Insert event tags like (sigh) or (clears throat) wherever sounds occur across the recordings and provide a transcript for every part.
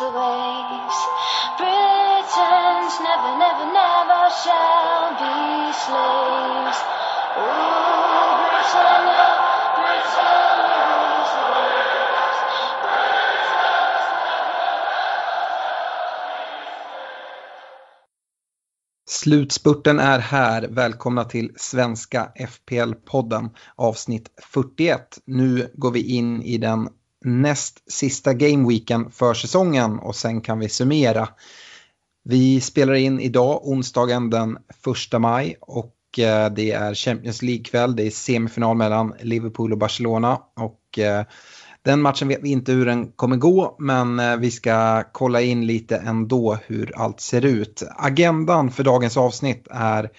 Slaves. Britons never, never, never shall be slaves. Ooh, Britannia, Britannia. Slutspurten är här. Välkomna till Svenska FPL-podden avsnitt 41. Nu går vi in i den näst sista gameweeken för säsongen och sen kan vi summera. Vi spelar in idag onsdagen den 1 maj och eh, det är Champions League-kväll. Det är semifinal mellan Liverpool och Barcelona och eh, den matchen vet vi inte hur den kommer gå men eh, vi ska kolla in lite ändå hur allt ser ut. Agendan för dagens avsnitt är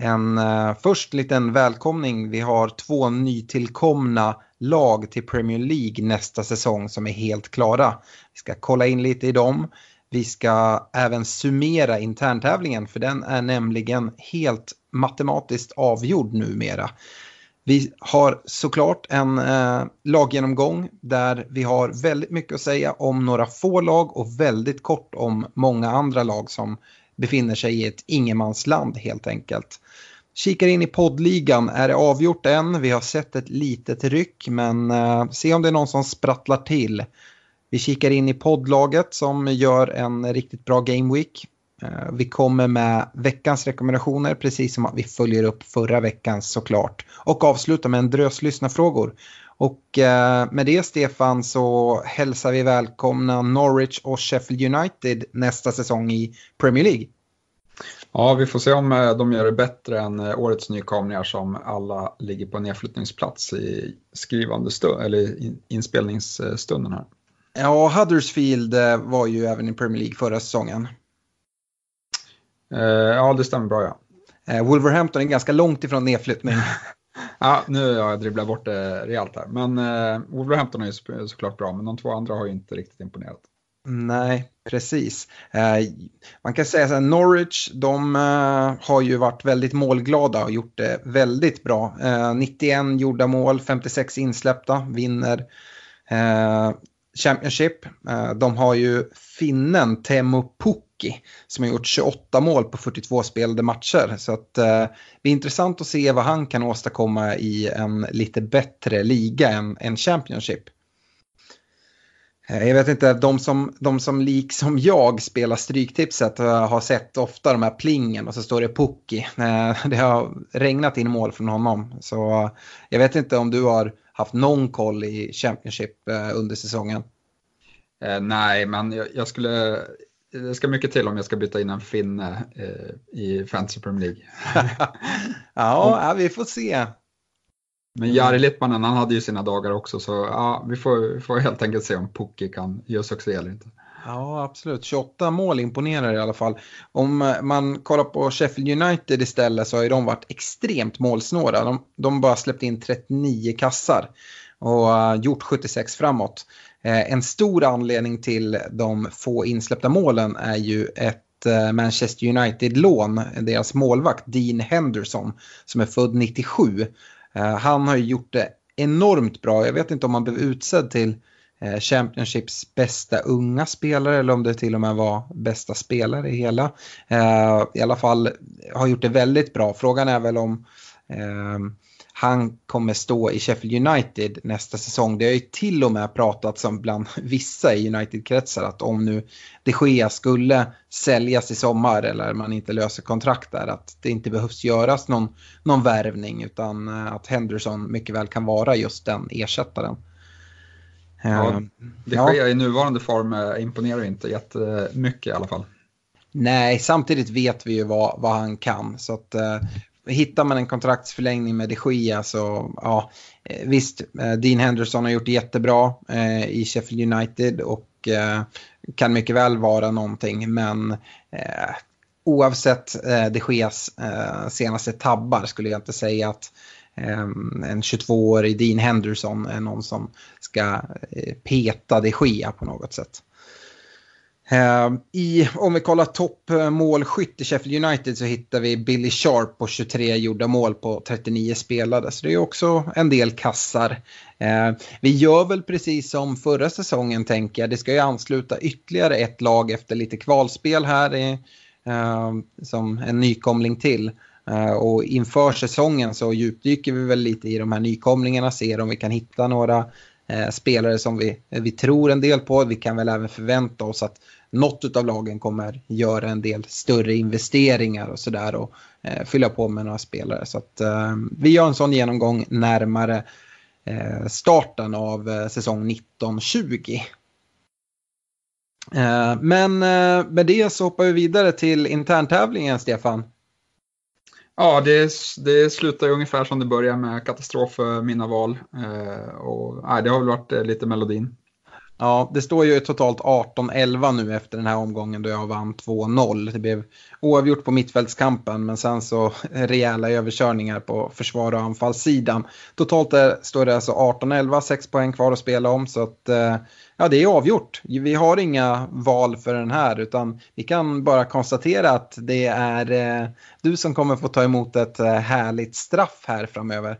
en först liten välkomning. Vi har två nytillkomna lag till Premier League nästa säsong som är helt klara. Vi ska kolla in lite i dem. Vi ska även summera interntävlingen för den är nämligen helt matematiskt avgjord numera. Vi har såklart en eh, laggenomgång där vi har väldigt mycket att säga om några få lag och väldigt kort om många andra lag som befinner sig i ett ingenmansland helt enkelt. Kikar in i poddligan, är det avgjort än? Vi har sett ett litet ryck men eh, se om det är någon som sprattlar till. Vi kikar in i poddlaget som gör en riktigt bra game week. Eh, vi kommer med veckans rekommendationer precis som att vi följer upp förra veckans såklart. Och avslutar med en drös lyssnarfrågor. Och eh, med det Stefan så hälsar vi välkomna Norwich och Sheffield United nästa säsong i Premier League. Ja, vi får se om eh, de gör det bättre än eh, årets nykomlingar som alla ligger på nedflyttningsplats i skrivande stund, eller inspelningsstunden här. Ja, Huddersfield eh, var ju även i Premier League förra säsongen. Ja, det stämmer bra ja. Wolverhampton är ganska långt ifrån nedflyttning. (laughs) Ja, nu har jag dribblat bort det rejält här. Men Wolverhampton är ju så- såklart bra, men de två andra har ju inte riktigt imponerat. Nej, precis. Eh, man kan säga så här, Norwich, de eh, har ju varit väldigt målglada och gjort det väldigt bra. Eh, 91 gjorda mål, 56 insläppta, vinner eh, Championship. Eh, de har ju finnen Temo Pukki som har gjort 28 mål på 42 spelade matcher. Så att, eh, det är intressant att se vad han kan åstadkomma i en lite bättre liga än, än Championship. Eh, Jag vet inte, de som, de som liksom jag spelar Stryktipset eh, har sett ofta de här plingen och så står det Pukki. Eh, Det har regnat in mål från honom. Så jag vet inte om du har haft någon koll i Championship under säsongen. Nej, men jag, jag skulle... Det ska mycket till om jag ska byta in en finne i Fantasy Premier League. (laughs) ja, vi får se. Men Jari Littmanen, han hade ju sina dagar också, så ja, vi får, får helt enkelt se om Pukki kan göra succé eller inte. Ja, absolut. 28 mål imponerar i alla fall. Om eh, man kollar på Sheffield United istället så har ju de varit extremt målsnåla. De, de bara släppt in 39 kassar och uh, gjort 76 framåt. Eh, en stor anledning till de få insläppta målen är ju ett eh, Manchester United-lån, deras målvakt Dean Henderson som är född 97. Eh, han har ju gjort det enormt bra. Jag vet inte om han blev utsedd till eh, Championships bästa unga spelare eller om det till och med var bästa spelare i hela. Eh, I alla fall har gjort det väldigt bra. Frågan är väl om eh, han kommer stå i Sheffield United nästa säsong. Det har ju till och med pratats om bland (laughs) vissa i United-kretsar att om nu de Gea skulle säljas i sommar eller man inte löser kontrakt där att det inte behövs göras någon, någon värvning utan eh, att Henderson mycket väl kan vara just den ersättaren. Ja, eh, det sker ja. i nuvarande form eh, imponerar inte jättemycket i alla fall. Nej, samtidigt vet vi ju vad, vad han kan. Så att, hittar man en kontraktsförlängning med de Gia så ja, eh, visst, eh, Dean Henderson har gjort det jättebra eh, i Sheffield United och eh, kan mycket väl vara någonting. Men eh, oavsett eh, de Gias eh, senaste tabbar skulle jag inte säga att eh, en 22-årig Dean Henderson är någon som ska peta de Gia på något sätt. Ehm, I, om vi kollar toppmålskytt i Sheffield United så hittar vi Billy Sharp på 23 gjorda mål på 39 spelade. Så det är också en del kassar. Ehm, vi gör väl precis som förra säsongen tänker jag. Det ska ju ansluta ytterligare ett lag efter lite kvalspel här i, ehm, som en nykomling till. och inför säsongen så djupdyker vi väl lite i de här nykomlingarna, ser om vi kan hitta några eh, spelare som vi, vi tror en del på. Vi kan väl även förvänta oss att något av lagen kommer göra en del större investeringar och sådär och eh, fylla på med några spelare. Så att, eh, vi gör en sån genomgång närmare eh, starten av eh, säsong 1920. Eh, men eh, med det så hoppar vi vidare till interntävlingen, Stefan. Ja, det, det slutar ungefär som det börjar med katastrof för mina val. Eh, och, nej, det har väl varit eh, lite melodin. Ja, det står ju totalt 18-11 nu efter den här omgången då jag vann 2-0. Det blev oavgjort på mittfältskampen men sen så (laughs) rejäla överkörningar på försvar och anfallssidan. Totalt är, står det alltså 18-11, 6 poäng kvar att spela om så att eh, ja, det är avgjort. Vi har inga val för den här utan vi kan bara konstatera att det är eh, du som kommer få ta emot ett eh, härligt straff här framöver.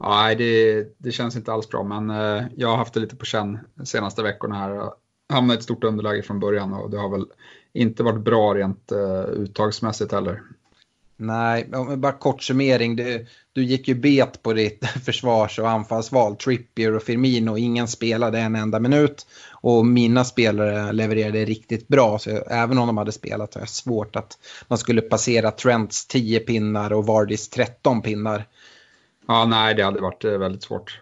Nej, det, det känns inte alls bra, men eh, jag har haft det lite på känn de senaste veckorna här. hamnade i ett stort underläge från början och det har väl inte varit bra rent eh, uttagsmässigt heller. Nej, bara kort summering. Du, du gick ju bet på ditt (laughs) försvars och anfallsval. Trippier och Firmino, ingen spelade en enda minut. Och mina spelare levererade riktigt bra. Så även om de hade spelat har jag svårt att de skulle passera Trents 10 pinnar och Vardis 13 pinnar. Ja, nej, det hade varit eh, väldigt svårt.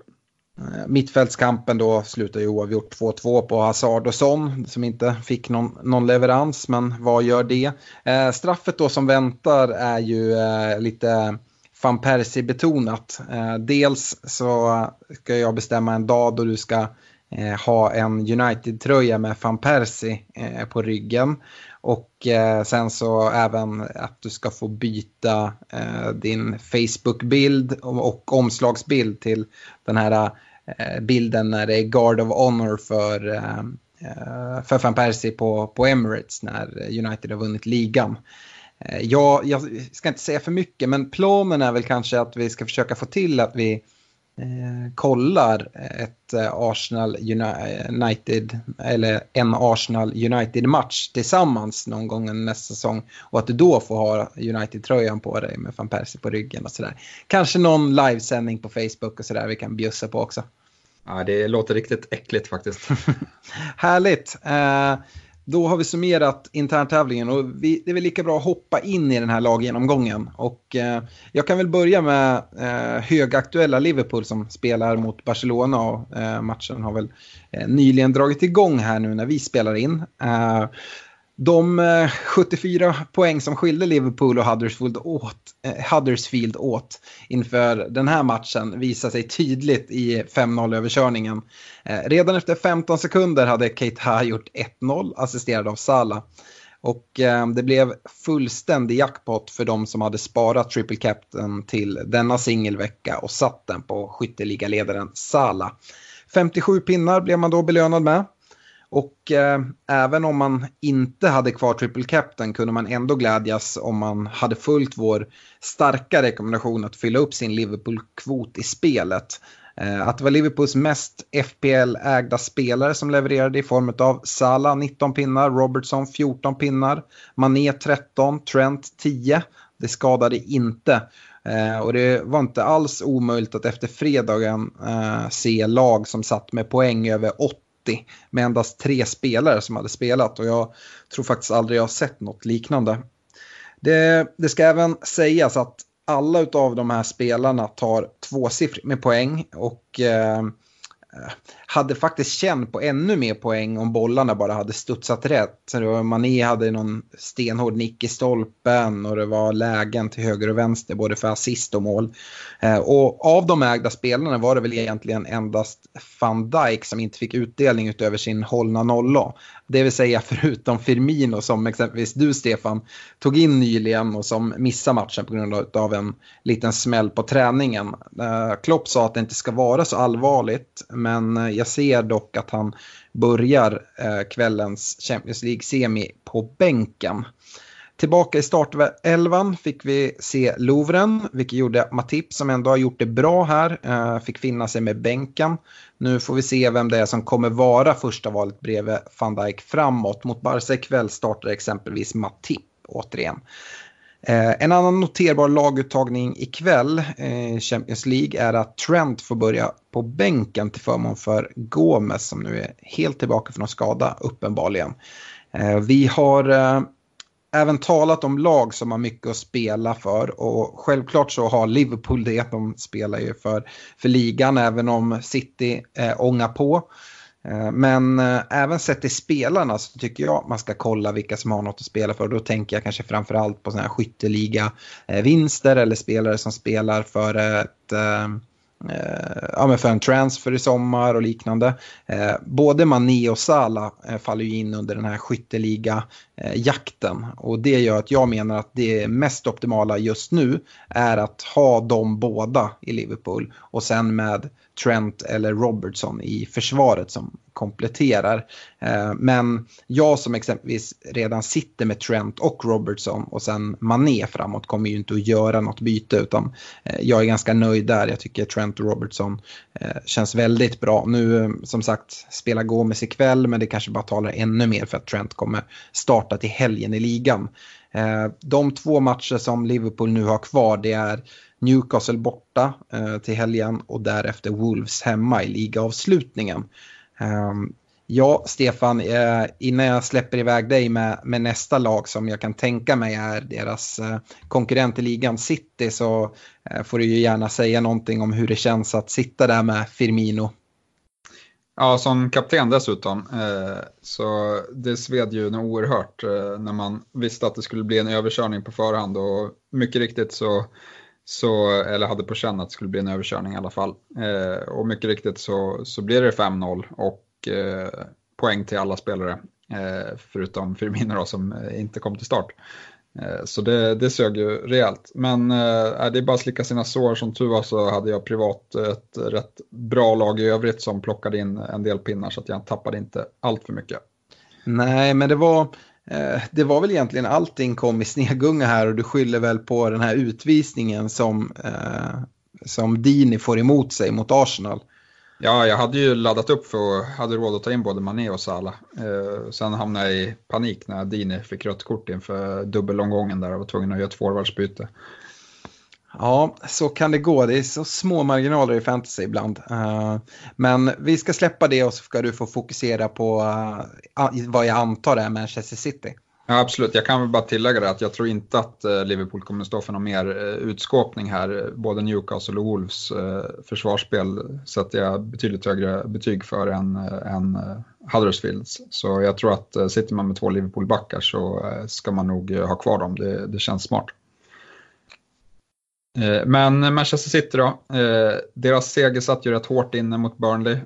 Eh, mittfältskampen då slutar ju oavgjort 2-2 på Hazard och Son som inte fick någon, någon leverans, men vad gör det? Eh, straffet då som väntar är ju eh, lite van Persie-betonat. Eh, dels så ska jag bestämma en dag då du ska eh, ha en United-tröja med van Persie eh, på ryggen. Och eh, sen så även att du ska få byta eh, din Facebook-bild och, och, omslagsbild till den här eh, bilden när det är Guard of Honor för, eh, eh, för van Persie på, på Emirates när United har vunnit ligan. Eh, jag, jag ska inte säga för mycket men planen är väl kanske att vi ska försöka få till att vi eh, kollar ett eh, Arsenal United eller en Arsenal United-match tillsammans någon gång nästa säsong och att du då får ha United-tröjan på dig med van Persie på ryggen och sådär. Kanske någon livesändning på Facebook och sådär vi kan bjussa på också. Ja, det låter riktigt äckligt faktiskt. (laughs) Härligt. Eh, då har vi summerat interntävlingen och vi, det är väl lika bra att hoppa in i den här laggenomgången. Och, eh, jag kan väl börja med eh, högaktuella Liverpool som spelar mot Barcelona och eh, matchen har väl eh, nyligen dragit igång här nu när vi spelar in. Eh, de eh, 74 poäng som skilde Liverpool och Huddersfield åt, eh, Huddersfield åt inför den här matchen visar sig tydligt i 5-0 överkörningen. Eh, redan efter 15 sekunder hade Keita gjort 1-0 assisterad av Salah. Och eh, det blev fullständig jackpot för de som hade sparat triple captain till denna singelvecka och satt den på skytteligaledaren Salah. 57 pinnar blev man då belönad med. Och eh, även om man inte hade kvar triple captain kunde man ändå glädjas om man hade följt vår starka rekommendation att fylla upp sin Liverpool-kvot i spelet. Eh, att det var Liverpools mest FPL-ägda spelare som levererade i form av Salah 19 pinnar, Robertson 14 pinnar, Mané 13, Trent 10. Det skadade inte. Eh, och det var inte alls omöjligt att efter fredagen eh, se lag som satt med poäng över 80 med endast tre spelare som hade spelat och jag tror faktiskt aldrig jag har sett något liknande. Det, det ska även sägas att alla av de här spelarna tar tvåsiffrigt med poäng och eh, hade faktiskt känt på ännu mer poäng om bollarna bara hade studsat rätt. Så Mané hade någon stenhård nick i stolpen och det var lägen till höger och vänster både för assist och mål. Eh, och av de ägda spelarna var det väl egentligen endast van Dijk som inte fick utdelning utöver sin hållna nolla. Det vill säga (laughs) förutom Firmino som exempelvis du Stefan tog in nyligen och som missade matchen på grund av en liten smäll på träningen. Eh, Klopp sa att det inte ska vara så allvarligt men eh, jag ser dock att han börjar eh, kvällens Champions League-semi på bänken. Tillbaka i startelvan fick vi se Lovren, vilket gjorde Matip som ändå har gjort det bra här, eh, fick finna sig med bänken. Nu får vi se vem det är som kommer vara första valet bredvid van Dijk framåt. Mot Barca ikväll startar exempelvis Matip återigen. Eh, en annan noterbar laguttagning ikväll i eh, Champions League är att Trent får börja på bänken till förmån för Gomes som nu är helt tillbaka från skada uppenbarligen. Eh, vi har eh, även talat om lag som har mycket att spela för och självklart så har Liverpool det. De spelar ju för, för ligan även om City eh, ångar på. Eh, men eh, även sett till spelarna så tycker jag man ska kolla vilka som har något att spela för. Då tänker jag kanske framförallt på sådana här skytteliga-vinster eh, eller spelare som spelar för ett ja, men för en transfer i sommar och liknande. Både Mané och Salah faller ju in under den här skytteliga Eh, och det gör att jag menar att det mest optimala just nu är att ha dem båda i Liverpool och sen med Trent eller Robertson i försvaret som kompletterar. Eh, men jag som exempelvis redan sitter med Trent och Robertson och sen Mané framåt kommer ju inte att göra något byte utan eh, jag är ganska nöjd där. Jag tycker Trent och Robertson eh, känns väldigt bra. Nu som sagt spelar Gomes ikväll men det kanske bara talar ännu mer för att Trent kommer starta till helgen i ligan. Eh, de två matcher som Liverpool nu har kvar det är Newcastle borta eh, till helgen och därefter Wolves hemma i ligaavslutningen. Ehm, ja, Stefan, eh, innan jag släpper iväg dig med, med, nästa lag som jag kan tänka mig är deras konkurrent i ligan City så får du ju gärna säga någonting om hur det känns att sitta där med Firmino. Ja, som kapten dessutom. Eh, så det sved ju oerhört eh, när man visste att det skulle bli en överkörning på förhand och mycket riktigt så så, eller hade på känn att det skulle bli en överkörning i alla fall. Eh, och mycket riktigt så, så blir det 5-0 och poäng till alla spelare. Förutom Firmino då, som inte kom till start. Eh, så det, det sög ju rejält. Men eh, det är bara att slicka sina sår. Som tur var så hade jag privat ett rätt bra lag i övrigt som plockade in en del pinnar så att jag tappade inte allt för mycket. Nej, men det var Eh, det var väl egentligen allting kom i snegunga här och du skyller väl på den här utvisningen som, eh, som Dini får emot sig mot Arsenal. Ja, jag hade ju laddat upp för att hade råd att ta in både Mané och Salah. Eh, sen hamnade jag i panik när Dini fick rött kort inför dubbelomgången där och var tvungen att göra ett forwardsbyte. Ja, så kan det gå. Det är så små marginaler i fantasy ibland. Eh, men vi ska släppa det och så ska du få fokusera på eh, vad jag antar är Manchester City. Ja, absolut, jag kan väl bara tillägga det att jag tror inte att eh, Liverpool kommer att stå för någon mer eh, utskåpning här. Både Newcastle och Wolves eh, försvarsspel sätter jag betydligt högre betyg för än, än Huddersfields. Så jag tror att sitter man med två Liverpool-backar så ska man nog ha kvar dem. Det, det känns smart. Men Manchester City då, deras seger satt ju rätt hårt inne mot Burnley.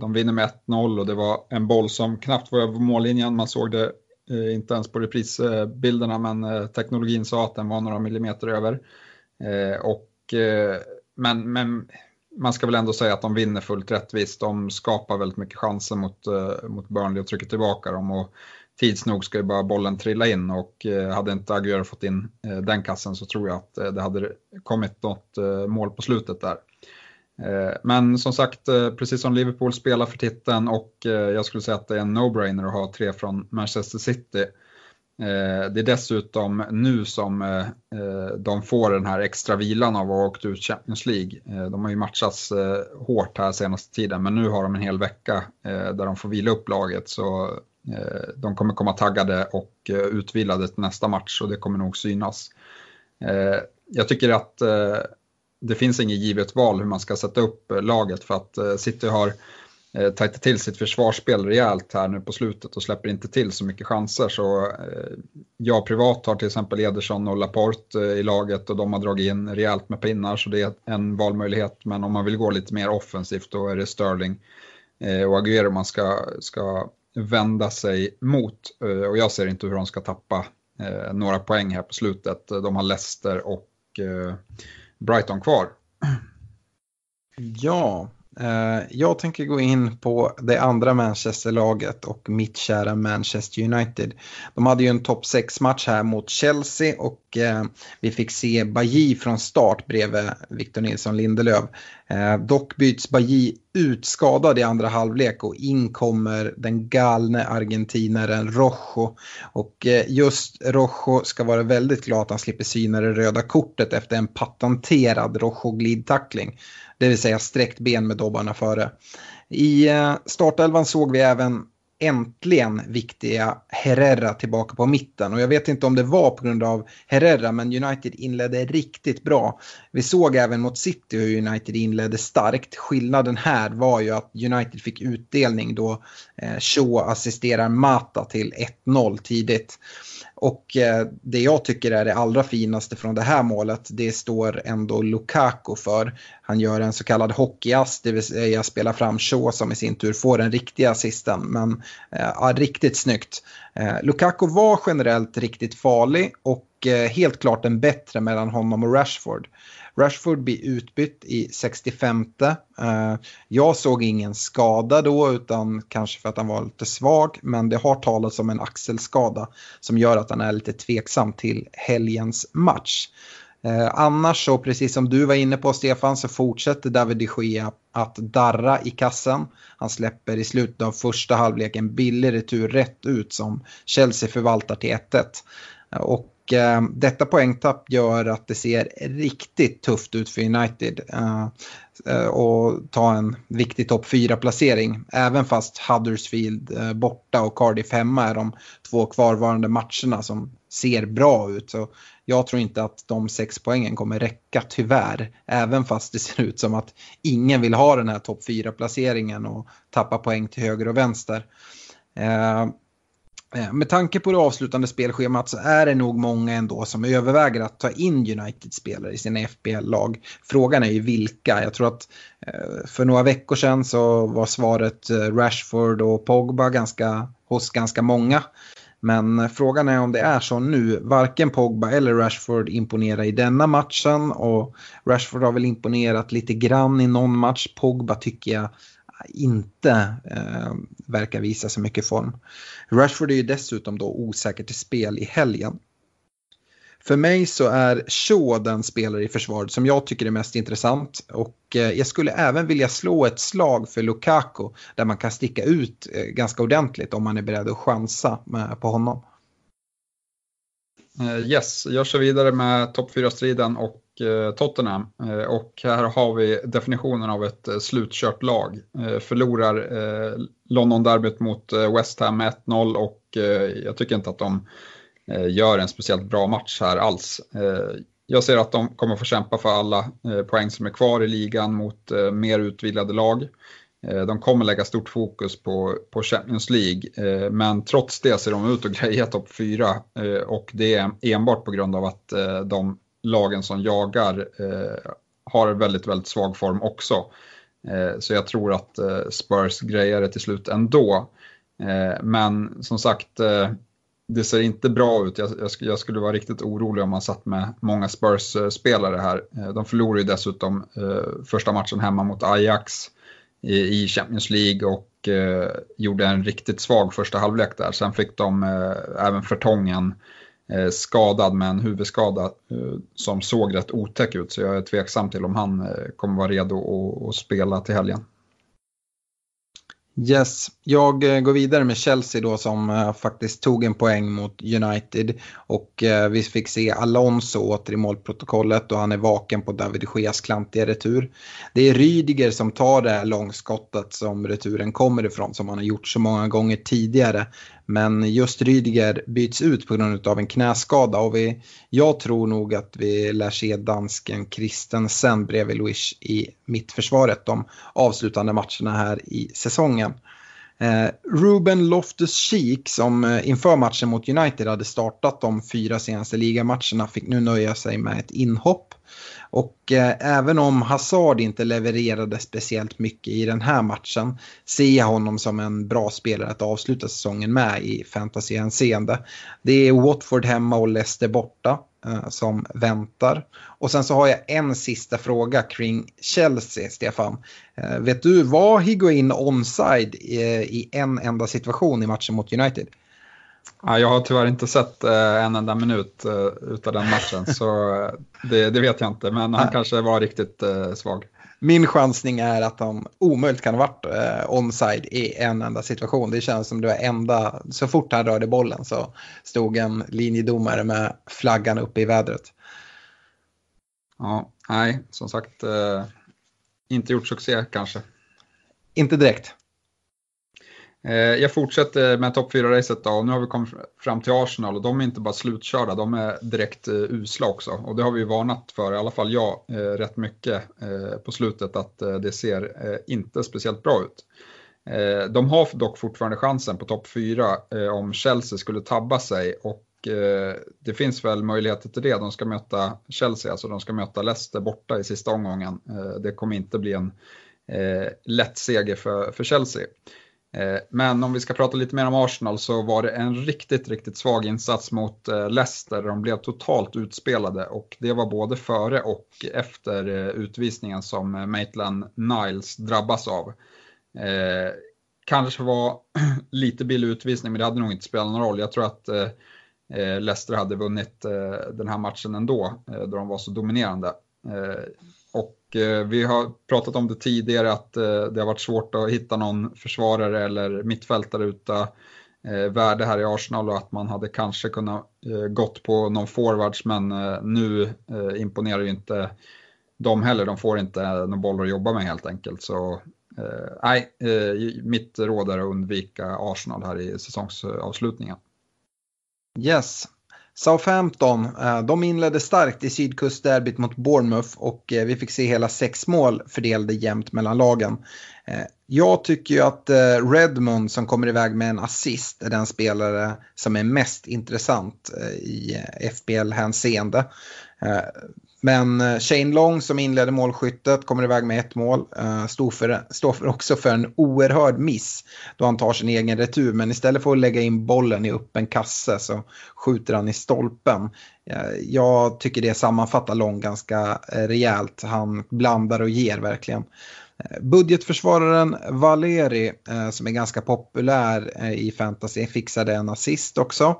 De vinner med 1-0 och det var en boll som knappt var över mållinjen. Man såg det Eh, inte ens på reprisbilderna men eh, teknologin sa att den var några millimeter över. Eh, och, men, men man ska väl ändå säga att de vinner fullt rättvist. De skapar väldigt mycket chanser mot, mot Burnley och trycker tillbaka dem. Och tids nog ska ju bara bollen trilla in och hade inte Aguero fått in den kassen så tror jag att det hade kommit något mål på slutet där. Eh, men som sagt, eh, precis som Liverpool spelar för titeln och eh, jag skulle säga att det är en no-brainer att ha tre från Manchester City. Det är dessutom nu som de får den här extra vilan av att ha åkt ut Champions League. De har ju matchats hårt här senaste tiden men nu har de en hel vecka där de får vila upp laget. Så de kommer komma taggade och utvilade till nästa match och det kommer nog synas. Jag tycker att det finns inget givet val hur man ska sätta upp eh, laget för att eh, City har eh, tajtat till sitt försvarsspel rejält här nu på slutet och släpper inte till så mycket chanser. Så jag privat har till exempel Ederson och Laporte i laget och de har dragit in rejält med pinnar så det är en valmöjlighet. Men om man vill gå lite mer offensivt då är det Sterling och Aguero man ska, ska vända sig mot. Och jag ser inte hur de ska tappa några poäng här på slutet. De har Leicester och Brighton kvar. Ja, Eh, jag tänker gå in på det andra Manchester-laget och mitt kära Manchester United. De hade ju en topp 6-match här mot Chelsea och eh, vi fick se Baji från start bredvid Victor Nilsson Lindelöf. Eh, dock byts Baji utskadad i andra halvlek och in kommer den galne argentinaren Rojo. Och eh, just Rojo ska vara väldigt glad att han slipper syna det röda kortet efter en patenterad Rojo-glidtackling det vill säga sträckt ben med dobbarna före. I eh, startelvan såg vi även äntligen viktiga Herrera tillbaka på mitten. Och jag vet inte om det var på grund av Herrera, men United inledde riktigt bra. Vi såg även mot City hur United inledde starkt. Skillnaden här var ju att United fick utdelning då eh, Shaw assisterar Mata till 1-0 tidigt. Och eh, det jag tycker är det allra finaste från det här målet, det står ändå Lukaku för. Han gör en så kallad hockeyass, det vill säga spelar fram Shaw som i sin tur får den riktiga assisten. Men eh, ja, riktigt snyggt. Eh, Lukaku var generellt riktigt farlig och helt klart en bättre mellan honom och Rashford. Rashford blir utbytt i 65. Eh, jag såg ingen skada då utan kanske för att han var lite svag. Men det har talats om en axelskada som gör att han är lite tveksam till helgens match. Eh, annars så, precis som du var inne på Stefan, så fortsätter David de Gea att darra i kassen. Han släpper i slutet av första halvleken billig retur rätt ut som Chelsea förvaltar till 1-1. Eh, och eh, detta poängtapp gör att det ser riktigt tufft ut för United. Eh, eh och ta en viktig topp 4-placering. Även fast Huddersfield eh, borta och Cardiff hemma är de två kvarvarande matcherna som ser bra ut. Så jag tror inte att de sex poängen kommer räcka tyvärr. Även fast det ser ut som att ingen vill ha den här topp 4-placeringen och tappa poäng till höger och vänster. Eh, Eh, med tanke på det avslutande spelschemat så är det nog många ändå som överväger att ta in United-spelare i sina FBL-lag. Frågan är ju vilka. Jag tror att eh, för några veckor sedan så var svaret eh, Rashford och Pogba ganska, hos ganska många. Men frågan är om det är så nu. Varken Pogba eller Rashford imponerar i denna matchen och Rashford har väl imponerat lite grann i någon match. Pogba tycker jag inte eh, verkar visa så mycket form. Rashford är ju dessutom då osäker till spel i helgen. För mig så är Shaw den spelare i försvaret som jag tycker är mest intressant. Och eh, jag skulle även vilja slå ett slag för Lukaku där man kan sticka ut eh, ganska ordentligt om man är beredd att chansa på honom. Eh, yes, jag kör vidare med topp 4-striden och Eh, Tottenham. Eh, och här har vi definitionen av ett eh, slutkört lag. Förlorar London-derbyt mot West Ham med 1-0 och jag tycker inte att de gör en speciellt bra match här alls. Jag ser att de kommer få kämpa för alla poäng som är kvar i ligan mot mer utvilade lag. De kommer lägga stort fokus på, på Champions League, men trots det ser de ut att greja topp 4 och det är enbart på grund av att de lagen som jagar eh, har väldigt, väldigt svag form också. Eh, så jag tror att eh, Spurs grejer det till slut ändå. Eh, men som sagt, eh, det ser inte bra ut. Jag, jag, jag, skulle vara riktigt orolig om man satt med många Spurs-spelare här. Eh, de förlorade ju dessutom eh, första matchen hemma mot Ajax i, i Champions League och eh, gjorde en riktigt svag första halvlek där. Sen fick de eh, även Fertongen Eh, Eh, skadad med en huvudskada eh, som såg rätt otäck ut. Så jag är tveksam till om han eh, kommer vara redo att spela till helgen. Yes, jag går vidare med Chelsea då som faktiskt tog en poäng mot United och vi fick se Alonso åter i målprotokollet och han är vaken på David Geas klantiga retur. Det är Rydiger som tar det här långskottet som returen kommer ifrån som han har gjort så många gånger tidigare. Men just Rydiger byts ut på grund av en knäskada och vi, jag tror nog att vi lär se dansken Christensen bredvid Luis i mittförsvaret de avslutande matcherna här i säsongen. Eh, Ruben Loftus-Cheek som eh, inför matchen mot United hade startat de fyra senaste ligamatcherna fick nu nöja sig med ett inhopp. Och eh, även om Hazard inte levererade speciellt mycket i den här matchen ser jag honom som en bra spelare att avsluta säsongen med i fantasyhänseende. Det är Watford hemma och Leicester borta eh, som väntar. Och sen så har jag en sista fråga kring Chelsea, Stefan. Eh, vet du, var Higuain onside i, eh, i en enda situation i matchen mot United? Ja, jag har tyvärr inte sett eh, en enda minut eh, utav den matchen, så eh, det, det, vet jag inte. Men han kanske var riktigt eh, svag. Min chansning är att han omöjligt kan ha varit onside i en enda situation. Det känns som det var enda, så fort han rörde bollen så stod en linjedomare med flaggan uppe i vädret. Ja, nej, som sagt, eh, inte gjort succé kanske. Inte direkt. Eh, jag fortsätter med topp 4-racet då och nu har vi kommit fram till Arsenal och de är inte bara slutkörda, de är direkt eh, usla också. Och det har vi varnat för, i alla fall jag, eh, rätt mycket på slutet att det ser inte speciellt bra ut. De har dock fortfarande chansen på topp 4 om Chelsea skulle tabba sig och det finns väl möjligheter till det. De ska möta Chelsea, alltså de ska möta Leicester borta i sista omgången. Det kommer inte bli en lätt seger för Chelsea. Eh, men om vi ska prata lite mer om Arsenal så var det en riktigt, riktigt svag insats mot eh, Leicester. De blev totalt utspelade och det var både före och efter eh, utvisningen som Maitland Niles drabbas av. Kanske var (clears throat) lite billig utvisning men det hade nog inte spelat någon roll. Jag tror att Leicester hade vunnit den här matchen ändå då de var så dominerande. Och eh, vi har pratat om det tidigare att eh, det har varit svårt att hitta någon försvarare eller mittfältare utan eh, värde här i Arsenal och att man hade kanske kunnat eh, gått på någon forwards men eh, nu eh, imponerar ju inte de heller. De får inte någon boll att jobba med helt enkelt. Så nej, mitt råd är att undvika Arsenal här i säsongsavslutningen. Yes, Southampton, eh, de inledde starkt i sydkustderbyt mot Bournemouth och eh, vi fick se hela sex mål fördelade jämnt mellan lagen. Eh, jag tycker ju att Redmond som kommer iväg med en assist är den spelare som är mest intressant i FBL-hänseende. Men eh, Shane Long som inledde målskyttet kommer iväg med ett mål. Eh, står, för, står för också för en oerhörd miss då han tar sin egen retur. Men istället för att lägga in bollen i öppen kasse så skjuter han i stolpen. Eh, jag tycker det sammanfattar Long ganska rejält. Han blandar och ger verkligen. Budgetförsvararen Valeri som är ganska populär i fantasy fixade en assist också.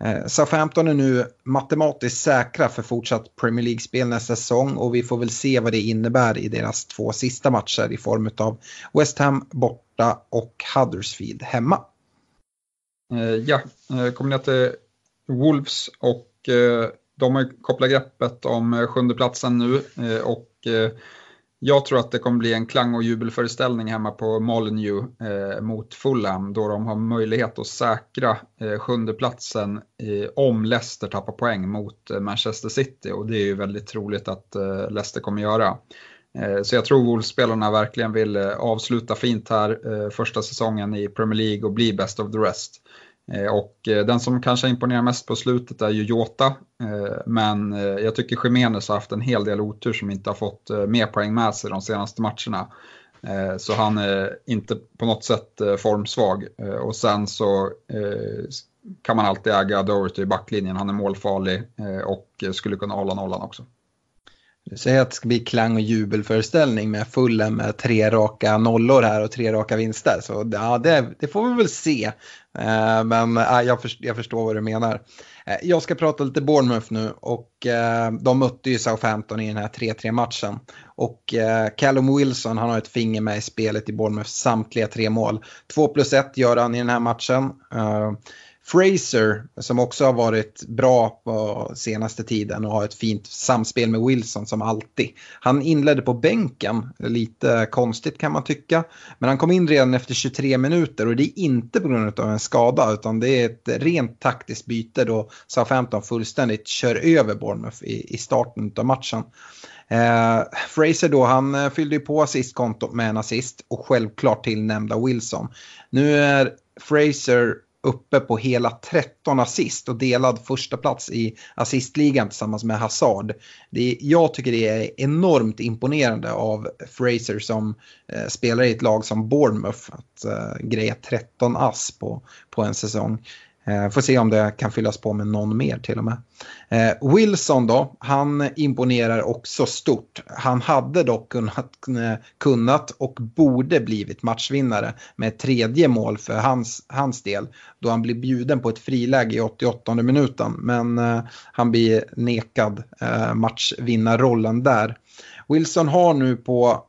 Eh, Southampton är nu matematiskt säkra för fortsatt Premier League-spel nästa säsong och vi får väl se vad det innebär i deras två sista matcher i form av West Ham borta och Huddersfield hemma. Eh, ja, eh, kommer ner till Wolves och de har kopplat greppet om sjunde platsen nu och jag tror att det kommer bli en klang och jubelföreställning hemma på Molineux eh, mot Fulham då de har möjlighet att säkra eh, sjundeplatsen eh, om Leicester tappar poäng mot eh, Manchester City och det är ju väldigt troligt att eh, Leicester kommer göra. Eh, så jag tror Wolves-spelarna verkligen vill eh, avsluta fint här eh, första säsongen i Premier League och bli best of the rest. Eh, och eh, den som kanske imponerar mest på slutet är ju Jota. Eh, men jag tycker Jiménez har haft en hel del otur som inte har fått mer poäng med sig de senaste matcherna. Så han är inte på något sätt formsvag. Och sen så kan man alltid äga Doherty i backlinjen. Han är målfarlig och skulle kunna hålla nollan också. Du säger att det ska bli klang och jubelföreställning med fullen med tre raka nollor här och tre raka vinster. Så ja, det, det får vi väl se. Eh, men eh, jag, förstår, jag förstår vad du menar. Eh, jag ska prata lite Bournemouth nu och eh, de mötte ju Southampton i den här 3-3 matchen. Och eh, Callum Wilson han har ett finger med i spelet i Bournemouths samtliga tre mål. 2 plus 1 gör han i den här matchen. Eh, Fraser som också har varit bra på senaste tiden och har ett fint samspel med Wilson som alltid. Han inledde på bänken, lite konstigt kan man tycka. Men han kom in redan efter 23 minuter och det är inte på grund av en skada utan det är ett rent taktiskt byte då Southampton fullständigt kör över Bournemouth i, i starten av matchen. Eh, Fraser då, han eh, fyllde ju på assistkontot med en assist och självklart till nämnda Wilson. Nu är Fraser uppe på hela 13 assist och delad första plats i assistligan tillsammans med Hazard. Det jag tycker det är enormt imponerande av Fraser som eh, spelar i ett lag som Bournemouth att eh, greja 13 ass på, på en säsong. Eh, får se om det kan fyllas på med någon mer till och med. Eh, Wilson då, han imponerar också stort. Han hade dock kunnat, eh, kunnat och borde blivit matchvinnare med ett tredje mål för hans, hans del. Då han blir bjuden på ett friläge i 88 minuten. Men han blir nekad matchvinnarrollen där. Wilson har nu på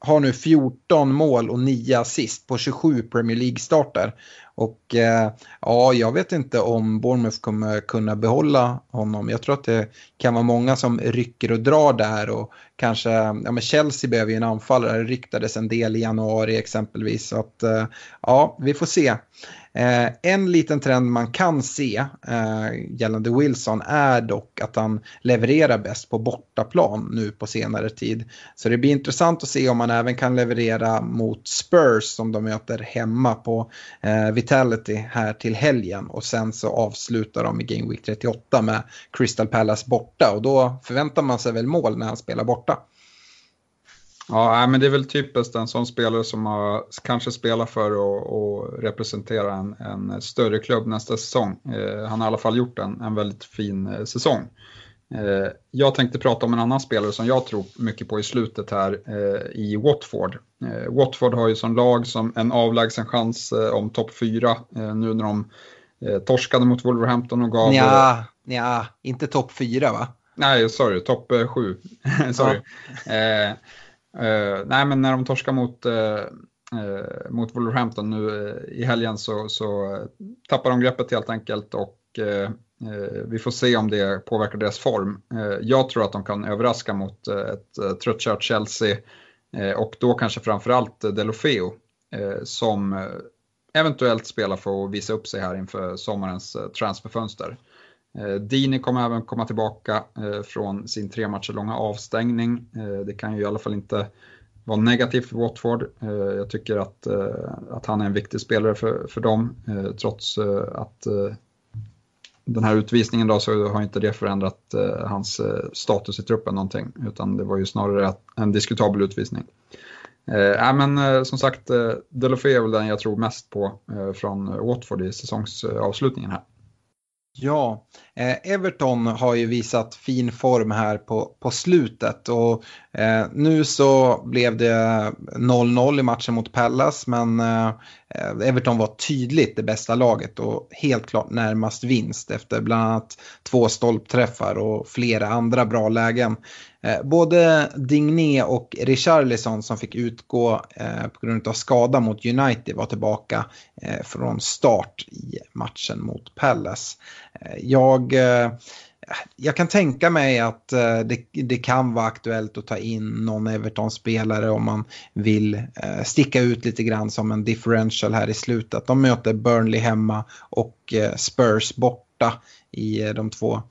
har nu 14 mål och 9 assist på 27 Premier League-starter. Och eh, ja, jag vet inte om Bournemouth kommer kunna behålla honom. Jag tror att det kan vara många som rycker och drar där och kanske, ja men Chelsea behöver ju en anfallare, det ryktades en del i januari exempelvis. Så att eh, ja, vi får se. Eh, en liten trend man kan se eh, gällande Wilson är dock att han levererar bäst på bortaplan nu på senare tid. Så det blir intressant att se om han även kan leverera mot Spurs som de möter hemma på eh, Vitality här till helgen. Och sen så avslutar de i Game Week 38 med Crystal Palace borta och då förväntar man sig väl mål när han spelar borta. Ja, men det är väl typiskt en sån spelare som har, kanske spelar för att representera en, en, större klubb nästa säsong. Eh, han har i alla fall gjort en, en väldigt fin eh, säsong. Eh, jag tänkte prata om en annan spelare som jag tror mycket på i slutet här eh, i Watford. Eh, Watford har ju som lag som en avlägsen chans eh, om topp 4 nu när de torskade mot Wolverhampton och gav... Ja, ja inte topp 4 va? Nej, sorry, topp 7. (laughs) sorry. Ja. Uh, nej, men när de torskar mot, uh, mot Wolverhampton nu i helgen så, så tappar de greppet helt enkelt och Eh, vi får se om det påverkar deras form. Eh, jag tror att de kan överraska mot eh, ett tröttkört Chelsea och då kanske framförallt Delofeo som eventuellt spelar för att visa upp sig här inför sommarens transferfönster. Dini kommer även komma tillbaka från sin tre matcher långa avstängning. Det kan ju i alla fall inte vara negativt för Watford. Jag tycker att, att han är en viktig spelare för, för dem trots att den här utvisningen då så har inte det förändrat eh, hans eh, status i truppen någonting utan det var ju snarare en diskutabel utvisning. Äh, men som sagt, Delofeu är väl den jag tror mest på från Watford i säsongsavslutningen här. Ja, eh, Everton har ju visat fin form här på, på slutet och eh, nu så blev det 0-0 i matchen mot Pallas men eh, eh, Everton var tydligt det bästa laget och helt klart närmast vinst efter bland annat två stolpträffar och flera andra bra lägen. Eh, både Digné och Richarlison som fick utgå eh, på grund av skada mot United var tillbaka eh, från start i matchen mot Palace. Eh, jag, eh, jag kan tänka mig att eh, det, det kan vara aktuellt att ta in någon Everton-spelare om man vill sticka ut lite grann som en differential här i slutet. De möter Burnley hemma och Spurs borta i de två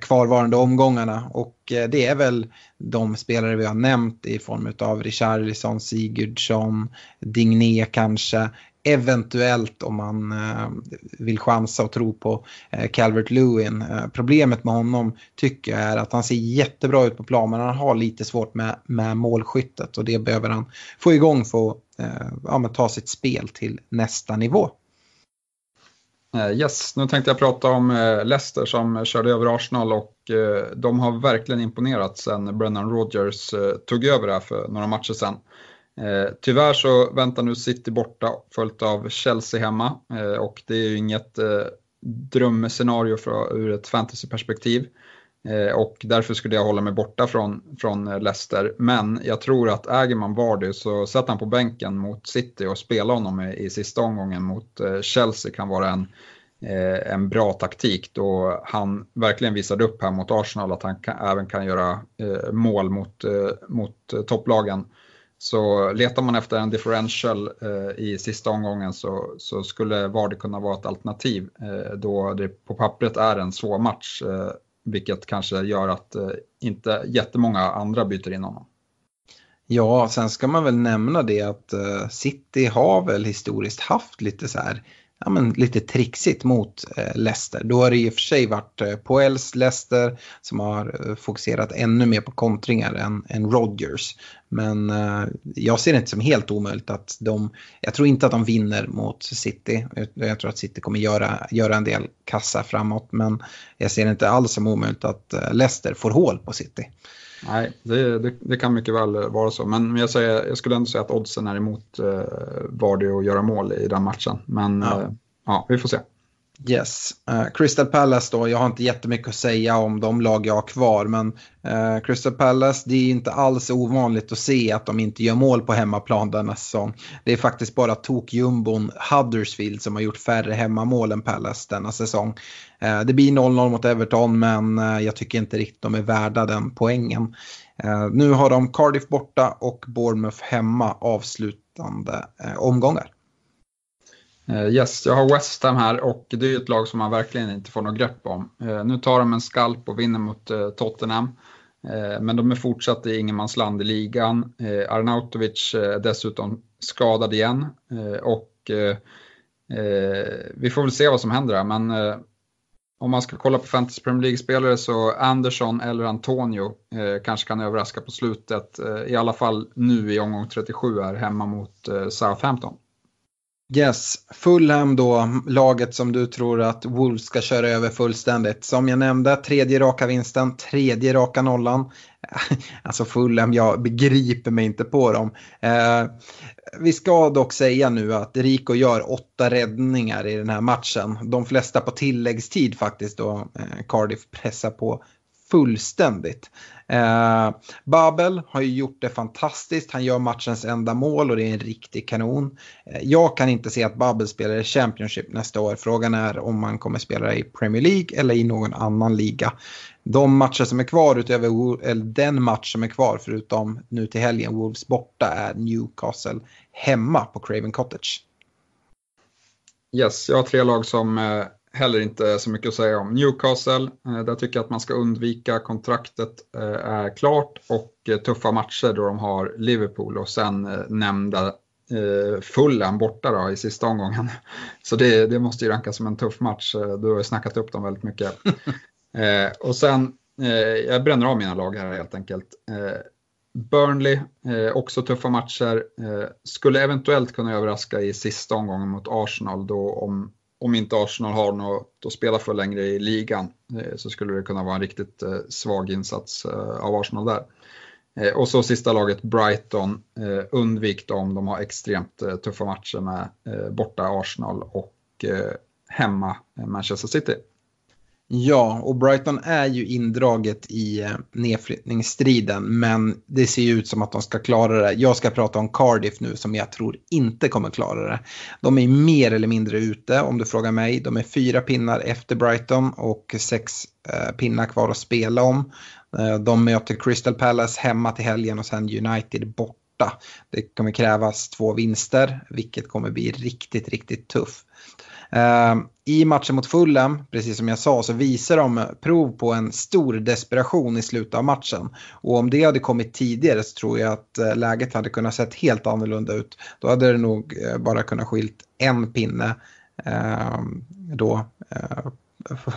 kvarvarande omgångarna. Och det är väl de spelare vi har nämnt i form av Richarlison, Sigurdsson, Digné kanske. Eventuellt om man eh, vill chansa och tro på eh, Calvert Lewin. Eh, problemet med honom tycker jag är att han ser jättebra ut på plan men han har lite svårt med, med målskyttet och det behöver han få igång för att eh, ja, ta sitt spel till nästa nivå. Yes, nu tänkte jag prata om Leicester som körde över Arsenal och de har verkligen imponerat sen Brennan Rodgers tog över här för några matcher sedan. Eh, tyvärr så väntar nu City borta följt av Chelsea hemma eh, och det är ju inget eh, drömscenario för, ur ett fantasyperspektiv. Eh, och därför skulle jag hålla mig borta från, från eh, Leicester. Men jag tror att äger man Vardy så sätter han på bänken mot City och spelar honom i, i sista omgången mot eh, Chelsea kan vara en, en bra taktik då han verkligen visade upp här mot Arsenal att han kan, även kan göra mål mot, mot topplagen. Så letar man efter en differential eh, i sista omgången så, så skulle Vardy kunna vara ett alternativ eh, då det på pappret är en svår match. Eh, vilket kanske gör att eh, inte jättemånga andra byter in honom. Ja, sen ska man väl nämna det att eh, City har väl historiskt haft lite så här ja, men lite trixigt mot eh, Leicester. Då har det i och för sig varit eh, Poels Leicester som har eh, fokuserat ännu mer på kontringar än, än Rodgers. Men eh, jag ser det inte som helt omöjligt att de, jag tror inte att de vinner mot City. Jag tror att City kommer göra, göra en del kassa framåt men jag ser det inte alls som omöjligt att eh, Leicester får hål på City. Nej, det, det, det, kan mycket väl vara så. Men jag, säger, jag skulle ändå säga att oddsen är emot eh, Vardy att göra mål i den matchen. Men ja, eh, ja vi får se. Yes. Uh, Crystal Palace då, jag har inte jättemycket att säga om de lag jag har kvar men uh, Crystal Palace, det är inte alls ovanligt att se att de inte gör mål på hemmaplan denna säsong. Det är faktiskt bara tokjumbon Huddersfield som har gjort färre hemmamål än Palace denna säsong. Uh, det blir 0-0 mot Everton men jag tycker inte riktigt de är värda den poängen. nu har de Cardiff borta och Bournemouth hemma avslutande omgångar. Eh, yes, jag har West Ham här och det är ett lag som man verkligen inte får något grepp om. Eh, nu tar de en skalp och vinner mot eh, Tottenham. Men de är fortsatt i ingenmansland i ligan. Arnautovic är dessutom skadad igen. Och vi får väl se vad som händer här. Men om man ska kolla på Fantasy Premier League-spelare så Andersson eller Antonio kanske kan överraska på slutet. I alla fall nu i omgång 37 här hemma mot Southampton. Yes, Fulham då, laget som du tror att Wolves ska köra över fullständigt. Som jag nämnde, tredje raka vinsten, tredje raka nollan. (laughs) Alltså Fulham, jag begriper mig inte på dem. Eh, vi ska dock säga nu att Rico gör åtta räddningar i den här matchen. De flesta på tilläggstid faktiskt då eh, Cardiff pressar på fullständigt. Eh, Babel har ju gjort det fantastiskt. Han gör matchens enda mål och det är en riktig kanon. Eh, jag kan inte se att Babel spelar i Championship nästa år. Frågan är om han kommer spela i Premier League eller i någon annan liga. De matcher som är kvar utöver eller den match som är kvar förutom nu till helgen Wolves borta är Newcastle hemma på Craven Cottage. Yes, jag har tre lag som eh, heller inte så mycket att säga om. Newcastle, eh, där tycker jag att man ska undvika kontraktet eh, är klart och eh, tuffa matcher då de har Liverpool och sen nämnda Fulham borta då i sista omgången. (laughs) Så det, det måste ju rankas som en tuff match. Du har ju snackat upp dem väldigt mycket. (laughs) och sen, jag bränner av mina lag här helt enkelt. Burnley, också tuffa matcher. skulle eventuellt kunna överraska i sista omgången mot Arsenal då om om inte Arsenal har något att spela för längre i ligan eh, så skulle det kunna vara en riktigt eh, svag insats eh, av Arsenal där. Och så sista laget Brighton, undvik dem, de har extremt tuffa matcher med borta Arsenal och hemma Manchester City. Ja, och Brighton är ju indraget i eh, nedflyttningsstriden men det ser ju ut som att de ska klara det. Jag ska prata om Cardiff nu som jag tror inte kommer klara det. De är mer eller mindre ute om du frågar mig. De är fyra pinnar efter Brighton och sex eh, pinnar kvar att spela om. Eh, de möter Crystal Palace hemma till helgen och sen United borta. Det kommer krävas två vinster vilket kommer bli riktigt, riktigt tufft. Ehm, I matchen mot Fulham, precis som jag sa, så visar de prov på en stor desperation i slutet av matchen. Och om det hade kommit tidigare så tror jag att eh, läget hade kunnat sett helt annorlunda ut. Då hade det nog eh, bara kunnat skilt en pinne eh, då eh,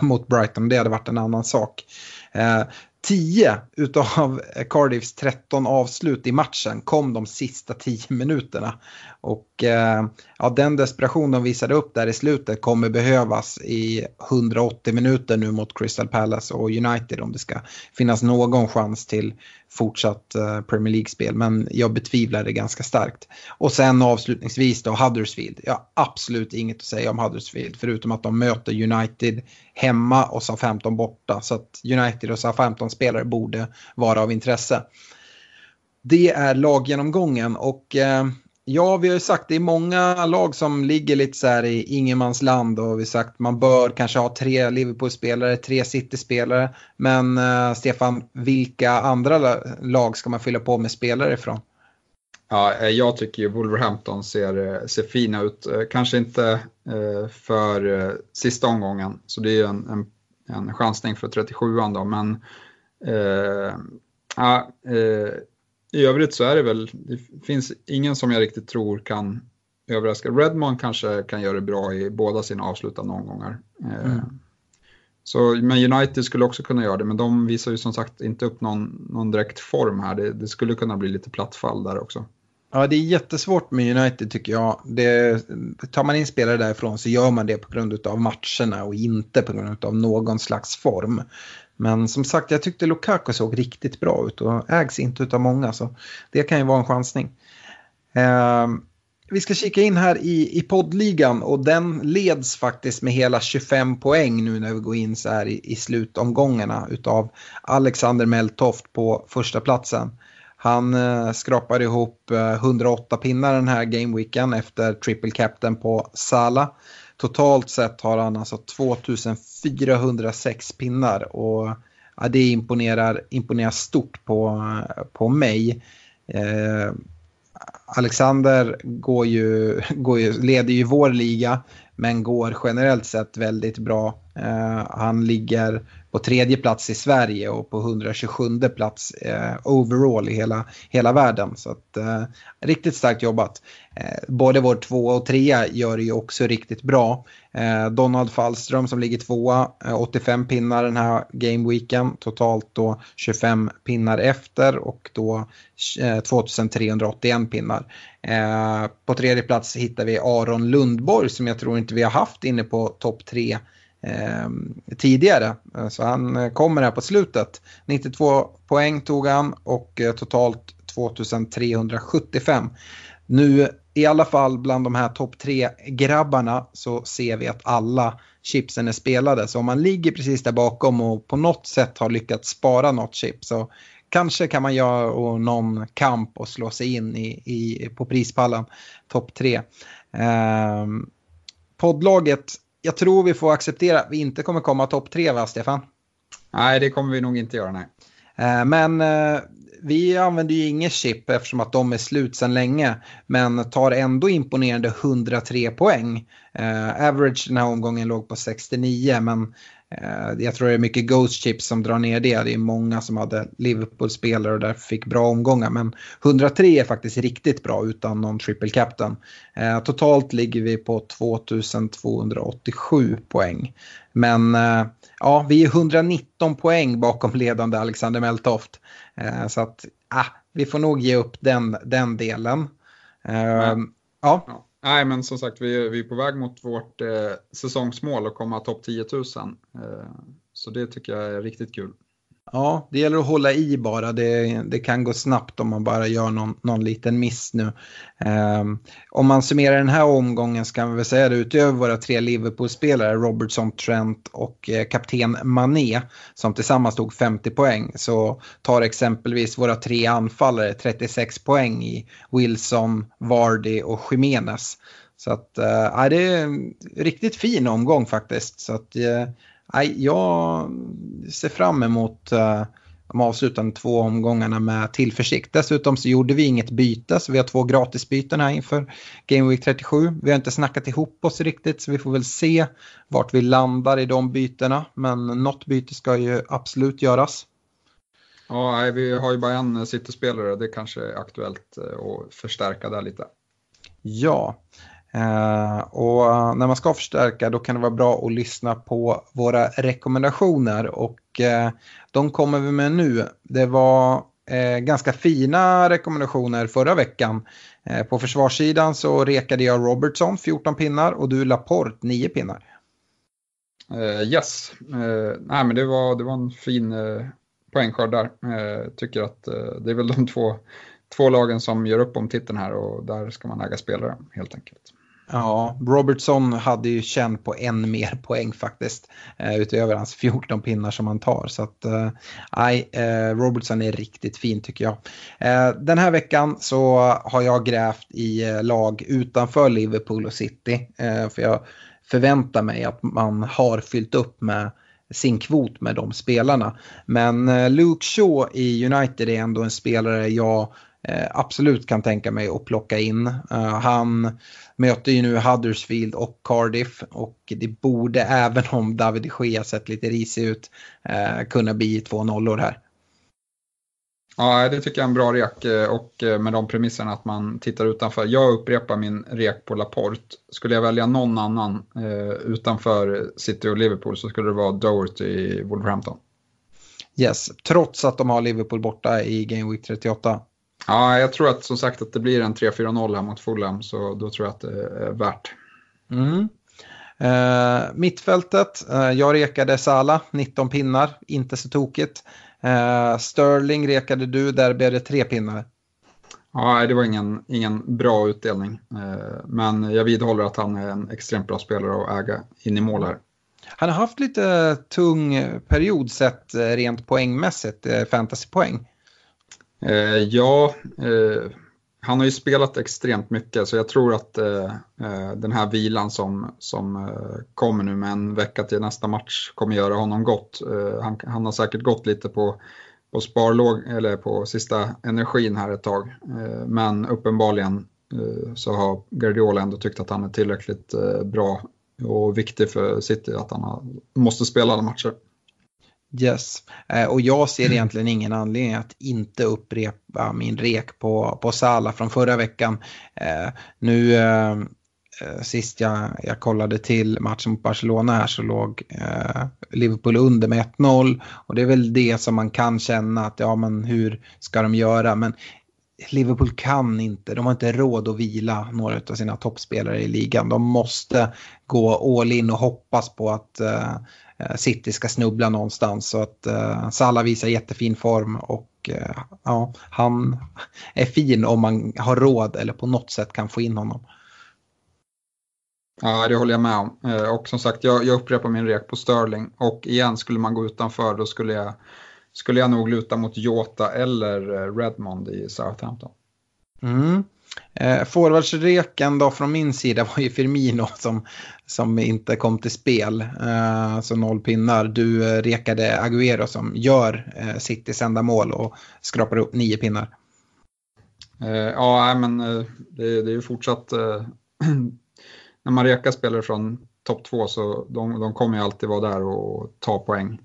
(laughs) mot Brighton. Det hade varit en annan sak. Ehm, 10 utav Cardiffs 13 avslut i matchen kom de sista 10 minuterna. Och eh, ja, den desperation de visade upp där i slutet kommer behövas i 180 minuter nu mot Crystal Palace och United om det ska finnas någon chans till fortsatt eh, Premier League-spel. Men jag betvivlar det ganska starkt. Och sen avslutningsvis då Huddersfield. Jag har absolut inget att säga om Huddersfield förutom att de möter United hemma och SA-15 borta. Så att United och SA-15-spelare borde vara av intresse. Det är laggenomgången och eh, Ja, vi har ju sagt det är många lag som ligger lite så här i ingenmansland och vi har sagt att man bör kanske ha tre Liverpool-spelare, tre City-spelare. Men eh, Stefan, vilka andra lag ska man fylla på med spelare ifrån? Ja, eh, jag tycker ju Wolverhampton ser, eh, ser fina ut. Eh, kanske inte för sista omgången, så det är en, en, en chansning för 37an då, men eh, ja, eh, i övrigt så är det väl, det finns ingen som jag riktigt tror kan överraska. Redmond kanske kan göra det bra i båda sina avslutande omgångar. Eh, mm. Så, men United skulle också kunna göra det, men de visar ju som sagt inte upp någon, någon direkt form här. Det, det skulle kunna bli lite plattfall där också. Ja, det är jättesvårt med United tycker jag. Det, tar man in spelare därifrån så gör man det på grund av matcherna och inte på grund av någon slags form. Men som sagt, jag tyckte Lukaku såg riktigt bra ut och ägs inte av många så det kan ju vara en chansning. Eh, vi ska kika in här i, i poddligan och den leds faktiskt med hela 25 poäng nu när vi går in så här i, i slutomgångarna utav Alexander Meltoft på första platsen. Han eh, skrapade ihop eh, 108 pinnar den här gameweeken efter triple captain på Sala. Totalt sett har han alltså 2406 pinnar och ja, det imponerar, imponerar stort på, på mig. Eh, Alexander går ju, går ju, leder ju vår liga men går generellt sett väldigt bra. Eh, han ligger på tredje plats i Sverige och på 127 plats eh, overall i hela, hela världen. Så att, eh, riktigt starkt jobbat. Eh, både vår tvåa och trea gör det ju också riktigt bra. Eh, Donald Fallström som ligger tvåa, eh, 85 pinnar den här gameweeken. Totalt då 25 pinnar efter och då eh, 2381 pinnar. på tredje plats hittar vi Aron Lundborg som jag tror inte vi har haft inne på topp tre Ehm, eh, tidigare. Så han eh, kommer här på slutet. 92 poäng tog han och eh, totalt 2375. Nu i alla fall bland de här topp tre grabbarna så ser vi att alla chipsen är spelade. Så om man ligger precis där bakom och på något sätt har lyckats spara något chip så kanske kan man göra någon kamp och slå sig in i, i på prispallen topp tre. Eh, poddlaget jag tror vi får acceptera att vi inte kommer komma topp tre va Stefan? Nej det kommer vi nog inte göra nej. Eh, men eh, vi använder ju inget chip eftersom att de är slut sedan länge. Men tar ändå imponerande 103 poäng. Eh, average den här omgången låg på 69 men jag tror det är mycket Ghost Chips som drar ner det. Det är många som hade Liverpool-spelare och därför fick bra omgångar. Men 103 är faktiskt riktigt bra utan någon triple captain. Eh, totalt ligger vi på 2287 poäng. Men eh, ja, vi är 119 poäng bakom ledande Alexander Meltoft. Så att ah, vi får nog ge upp den, den delen. Ja. ja. Nej, men som sagt, vi är, vi är på väg mot vårt eh, säsongsmål och komma topp 10 000. Eh, så det tycker jag är riktigt kul. Ja, det gäller att hålla i bara. Det, det kan gå snabbt om man bara gör någon, någon liten miss nu. Um, om man summerar den här omgången så kan vi väl säga det utöver våra tre Liverpool-spelare, Robertson, Trent och eh, kapten Mané som tillsammans tog 50 poäng så tar exempelvis våra tre anfallare 36 poäng i Wilson, Vardy och Jimenez. Så att, eh, det är en riktigt fin omgång faktiskt. Så att, eh, Nej, jag ser fram emot uh, de avslutande två omgångarna med tillförsikt. Dessutom så gjorde vi inget byte så vi har två gratisbyten här inför Game Week 37. Vi har inte snackat ihop oss riktigt så vi får väl se vart vi landar i de bytena. Men något byte ska ju absolut göras. Ja, vi har ju bara en City-spelare. Det kanske är aktuellt eh, att förstärka där lite. Ja, Uh, och när man ska förstärka då kan det vara bra att lyssna på våra rekommendationer och uh, de kommer vi med nu. Det var eh, ganska fina rekommendationer förra veckan. Eh, på försvarssidan så rekade jag Robertson 14 pinnar och du Laporte 9 pinnar. Uh, yes, uh, nej, men det, var, det var en fin uh, poängskörd där. Uh, tycker att det är väl de två, två lagen som gör upp om titeln här och där ska man äga spelare helt enkelt. Ja, Robertson hade ju känt på en mer poäng faktiskt. Eh, utöver hans 14 pinnar som han tar. Så att, eh, nej, eh, Robertson är riktigt fin tycker jag. Eh, den här veckan så har jag grävt i eh, lag utanför Liverpool och City. Eh, för jag förväntar mig att man har fyllt upp med sin kvot med de spelarna. Men Luke Shaw i United är ändå en spelare jag absolut kan tänka mig att plocka in. Han möter ju nu Huddersfield och Cardiff och det borde (laughs) även om David de Gea sett lite risig ut kunna bli två nollor här. Ja, det tycker jag är en bra rek eh, och eh, med de premisserna att man tittar utanför. Jag upprepar min rek på Laporte. Skulle jag välja någon annan eh, utanför City och Liverpool så skulle det vara Doherty i Wolverhampton. Yes, trots att de har Liverpool borta i Game Week 38. Ja, jag tror att som sagt att det blir en 3-4-0 här mot Fulham så då tror jag att det är värt. Mm. Uh, mittfältet, uh, jag rekade Sala, 19 pinnar, inte så tokigt. Uh, Sterling rekade du, där blev det tre pinnar. Ja, det var ingen, ingen bra utdelning. Uh, men jag vidhåller att han är en extremt bra spelare att äga in i mål här. Han har haft lite tung period sett uh, rent poängmässigt, fantasypoäng. Eh, ja, eh, han har ju spelat extremt mycket så jag tror att eh, eh, den här vilan som, som eh, kommer nu med en vecka till nästa match kommer göra honom gott. Eh, han, han, har säkert gått lite på, på sparlåg eller på sista energin här ett tag. Eh, men uppenbarligen eh, så har Guardiola ändå tyckt att han är tillräckligt eh, bra och viktig för City att han har, måste spela alla matcher. Yes, eh, och jag ser egentligen ingen anledning att inte upprepa min rek på, på Sala från förra veckan. Eh, nu eh, sist jag, jag kollade till matchen mot Barcelona här så låg Liverpool under med 1-0 och det är väl det som man kan känna att ja men hur ska de göra? Men Liverpool kan inte, de har inte råd att vila några av sina toppspelare i ligan. De måste gå all in och hoppas på att Eh, eh City ska snubbla någonstans. Så att uh, Salah visar jättefin form och uh, ja, han är fin om man har råd eller på något sätt kan få in honom. Ja, det håller jag med om. Och som sagt, jag, jag upprepar min rek på Sterling. Och igen, skulle man gå utanför då skulle jag, skulle jag nog luta mot Jota eller Redmond i Southampton. Mm. Eh, Forwardsreken då från min sida var ju Firmino som, som inte kom till spel. Eh, så noll pinnar. Du eh, rekade Agüero som gör eh, Citys enda mål och skrapar upp nio pinnar. Eh, ja, men eh, det, det är ju fortsatt eh, (clears throat) när man rekar spelare från topp två så de, de kommer ju alltid vara där och ta poäng.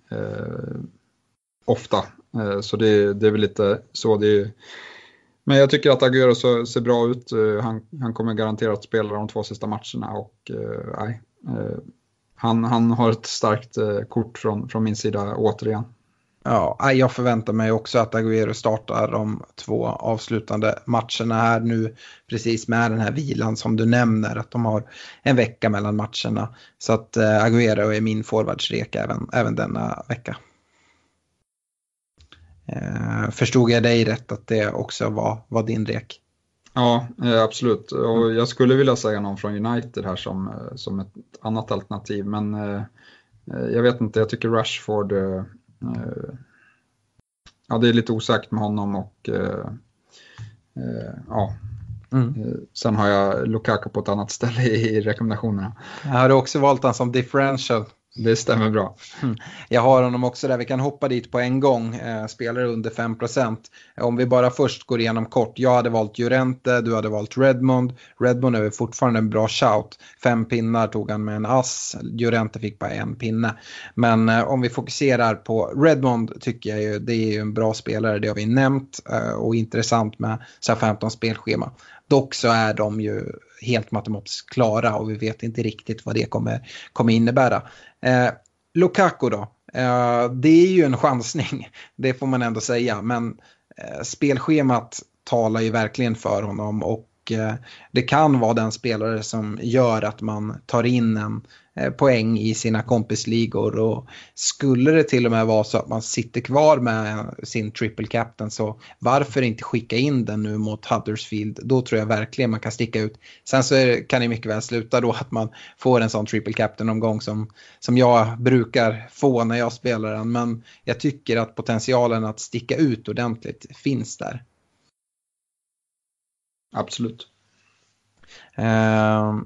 Ofta. Eh, så det, det är väl lite så. det är men jag tycker att Agüero ser bra ut. Eh, han, han kommer garanterat spela de två sista matcherna och eh, nej, han, han har ett starkt kort från, från min sida återigen. Ja, jag förväntar mig också att Agüero startar de två avslutande matcherna här nu. Precis med den här vilan som du nämner, att de har en vecka mellan matcherna. Så att Agüero är min forwardsrek även, även denna vecka. Eh, förstod jag dig rätt att det också var, var din rek? Ja, eh, absolut. Och jag skulle vilja säga någon från United här som, eh, som ett annat alternativ. Men jag vet inte, jag tycker Rashford, ja det är lite osäkert med honom och ja. Mm. Sen har jag Lukaku på ett annat ställe i rekommendationerna. Har du också valt honom som differential? Det stämmer bra. Mm. Jag har honom också där, vi kan hoppa dit på en gång. Eh, spelare under 5%. Om vi bara först går igenom kort. Jag hade valt Jurente, du hade valt Redmond. Redmond är fortfarande en bra shout. Fem pinnar tog han med en ass. Jurente fick bara en pinne. Men eh, om vi fokuserar på Redmond tycker jag ju det är ju en bra spelare, det har vi nämnt. Eh, och intressant med 15 spelschema. Dock så är de ju helt matematiskt klara och vi vet inte riktigt vad det kommer, kommer innebära. Eh, Lukaku då, eh, det är ju en chansning, (laughs) det får man ändå säga. Men eh, spelschemat talar ju verkligen för honom och eh, det kan vara den spelare som gör att man tar in en Eh, poäng i sina kompisligor och skulle det till och med vara så att man sitter kvar med sin triple captain så varför inte skicka in den nu mot Huddersfield? Då tror jag verkligen man kan sticka ut. Sen så det, kan det mycket väl sluta då att man får en sån triple captain omgång som, som jag brukar få när jag spelar den men jag tycker att potentialen att sticka ut ordentligt finns där. Absolut. Uh,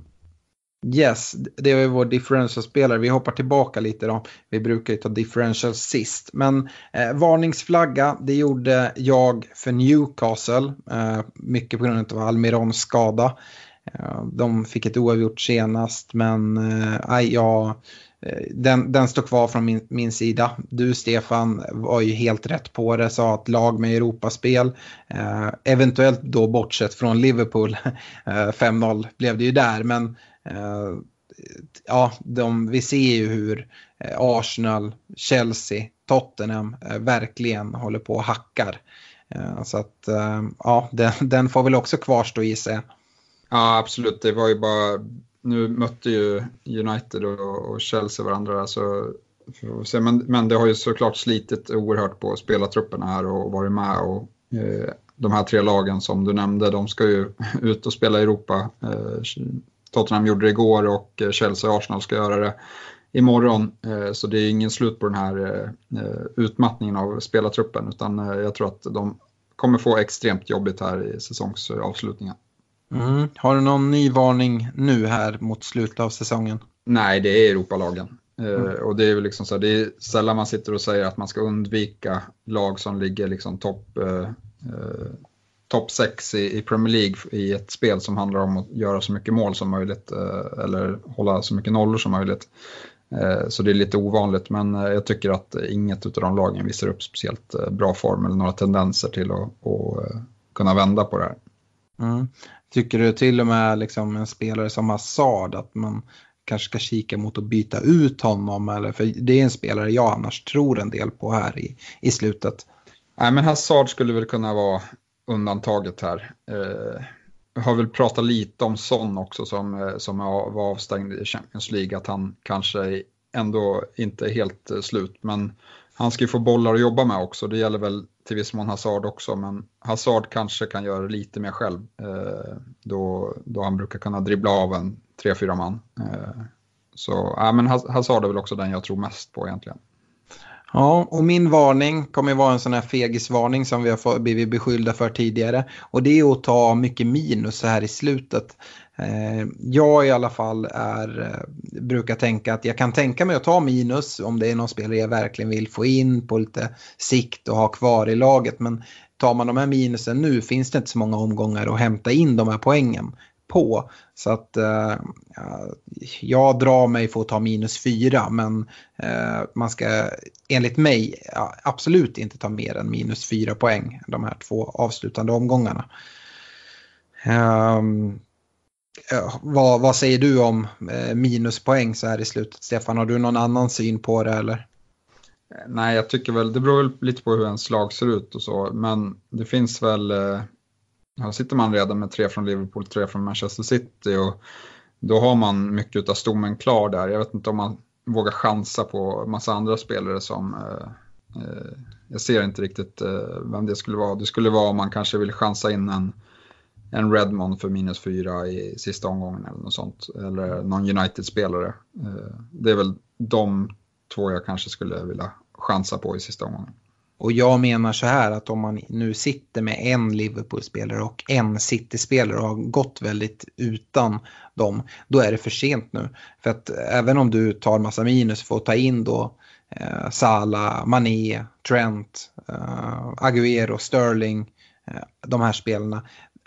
Yes, det är vår differential-spelare. Vi hoppar tillbaka lite då. Vi brukar ju ta differential sist. Men eh, varningsflagga, det gjorde jag för Newcastle. Eh, mycket på grund av Almirons skada. Eh, de fick ett oavgjort senast, men eh, ja, eh, den, den står kvar från min, min, sida. Du Stefan var ju helt rätt på det, sa att lag med Europaspel, eh, eventuellt då bortsett från Liverpool, (laughs) eh, 5-0 blev det ju där, men Eh, ja, de, vi ser ju hur eh, Arsenal, Chelsea, Tottenham eh, verkligen håller på och hackar. Eh, så att eh, ja, den, den får väl också kvarstå i sig. Ja, absolut. Det var ju bara, nu mötte ju United och, Chelsea varandra. Så, men, men det har ju såklart slitit oerhört på spelartrupperna här och varit med. Och, de här tre lagen som du nämnde, de ska ju (laughs) ut och spela i Europa Tottenham gjorde det igår och eh, Chelsea och Arsenal ska göra det imorgon. Eh, så det är ingen slut på den här eh, utmattningen av spelartruppen utan jag tror att de kommer få extremt jobbigt här i säsongsavslutningen. Mm. Har du någon ny varning nu här mot slutet av säsongen? Nej, det är Europalagen. Mm. och det är väl liksom så det är sällan man sitter och säger att man ska undvika lag som ligger liksom topp topp 6 i, i, Premier League i ett spel som handlar om att göra så mycket mål som möjligt eh, eller hålla så mycket nollor som möjligt. Eh, så det är lite ovanligt men eh, jag tycker att inget av de lagen visar upp speciellt eh, bra form eller några tendenser till att, att eh, kunna vända på det här. Mm. Tycker du till och med liksom en spelare som Hazard att man kanske ska kika mot att byta ut honom eller för det är en spelare jag annars tror en del på här i, i slutet. Nej men Hazard skulle väl kunna vara undantaget här. Jag har väl pratat lite om Son också som, eh, som var avstängd i Champions League, att han kanske ändå inte är helt eh, slut. Men han ska ju få bollar att jobba med också, det gäller väl till viss mån Hazard också, men Hazard kanske kan göra lite mer själv då, då han brukar kunna dribbla av en 3-4 man. Så ja, men Hazard är väl också den jag tror mest på egentligen. Ja, och min varning kommer vara en sån här fegisvarning som vi har blivit beskyllda för tidigare. Och det är att ta mycket minus så här i slutet. Eh, jag i alla fall är, eh, brukar tänka att jag kan tänka mig att ta minus om det är någon spelare jag verkligen vill få in på lite sikt och ha kvar i laget. Men tar man de här minusen nu finns det inte så många omgångar att hämta in de här poängen på. Så att eh, jag drar mig för att ta minus fyra men eh, man ska enligt mig absolut inte ta mer än minus fyra poäng de här två avslutande omgångarna. Eh, vad, vad, säger du om eh, minuspoäng så här i slutet Stefan? Har du någon annan syn på det eller? Nej, jag tycker väl, det beror väl lite på hur ens lag ser ut och så, men det finns väl eh, här sitter man redan med tre från Liverpool, tre från Manchester City och då har man mycket av stommen klar där. Jag vet inte om man vågar chansa på massa andra spelare som eh, eh, jag ser inte riktigt eh, vem det skulle vara. Det skulle vara om man kanske vill chansa in en, en Redmond för minus fyra i sista omgången eller något sånt. Eller någon United-spelare. Eh, det är väl de två jag kanske skulle vilja chansa på i sista omgången. Och jag menar så här att om man nu sitter med en Liverpool-spelare och en City-spelare och har gått väldigt utan dem, då är det för sent nu. För att även om du tar massa minus för att ta in då eh, Salah, Mané, Trent, eh, Agüero, Sterling, eh, de här spelarna,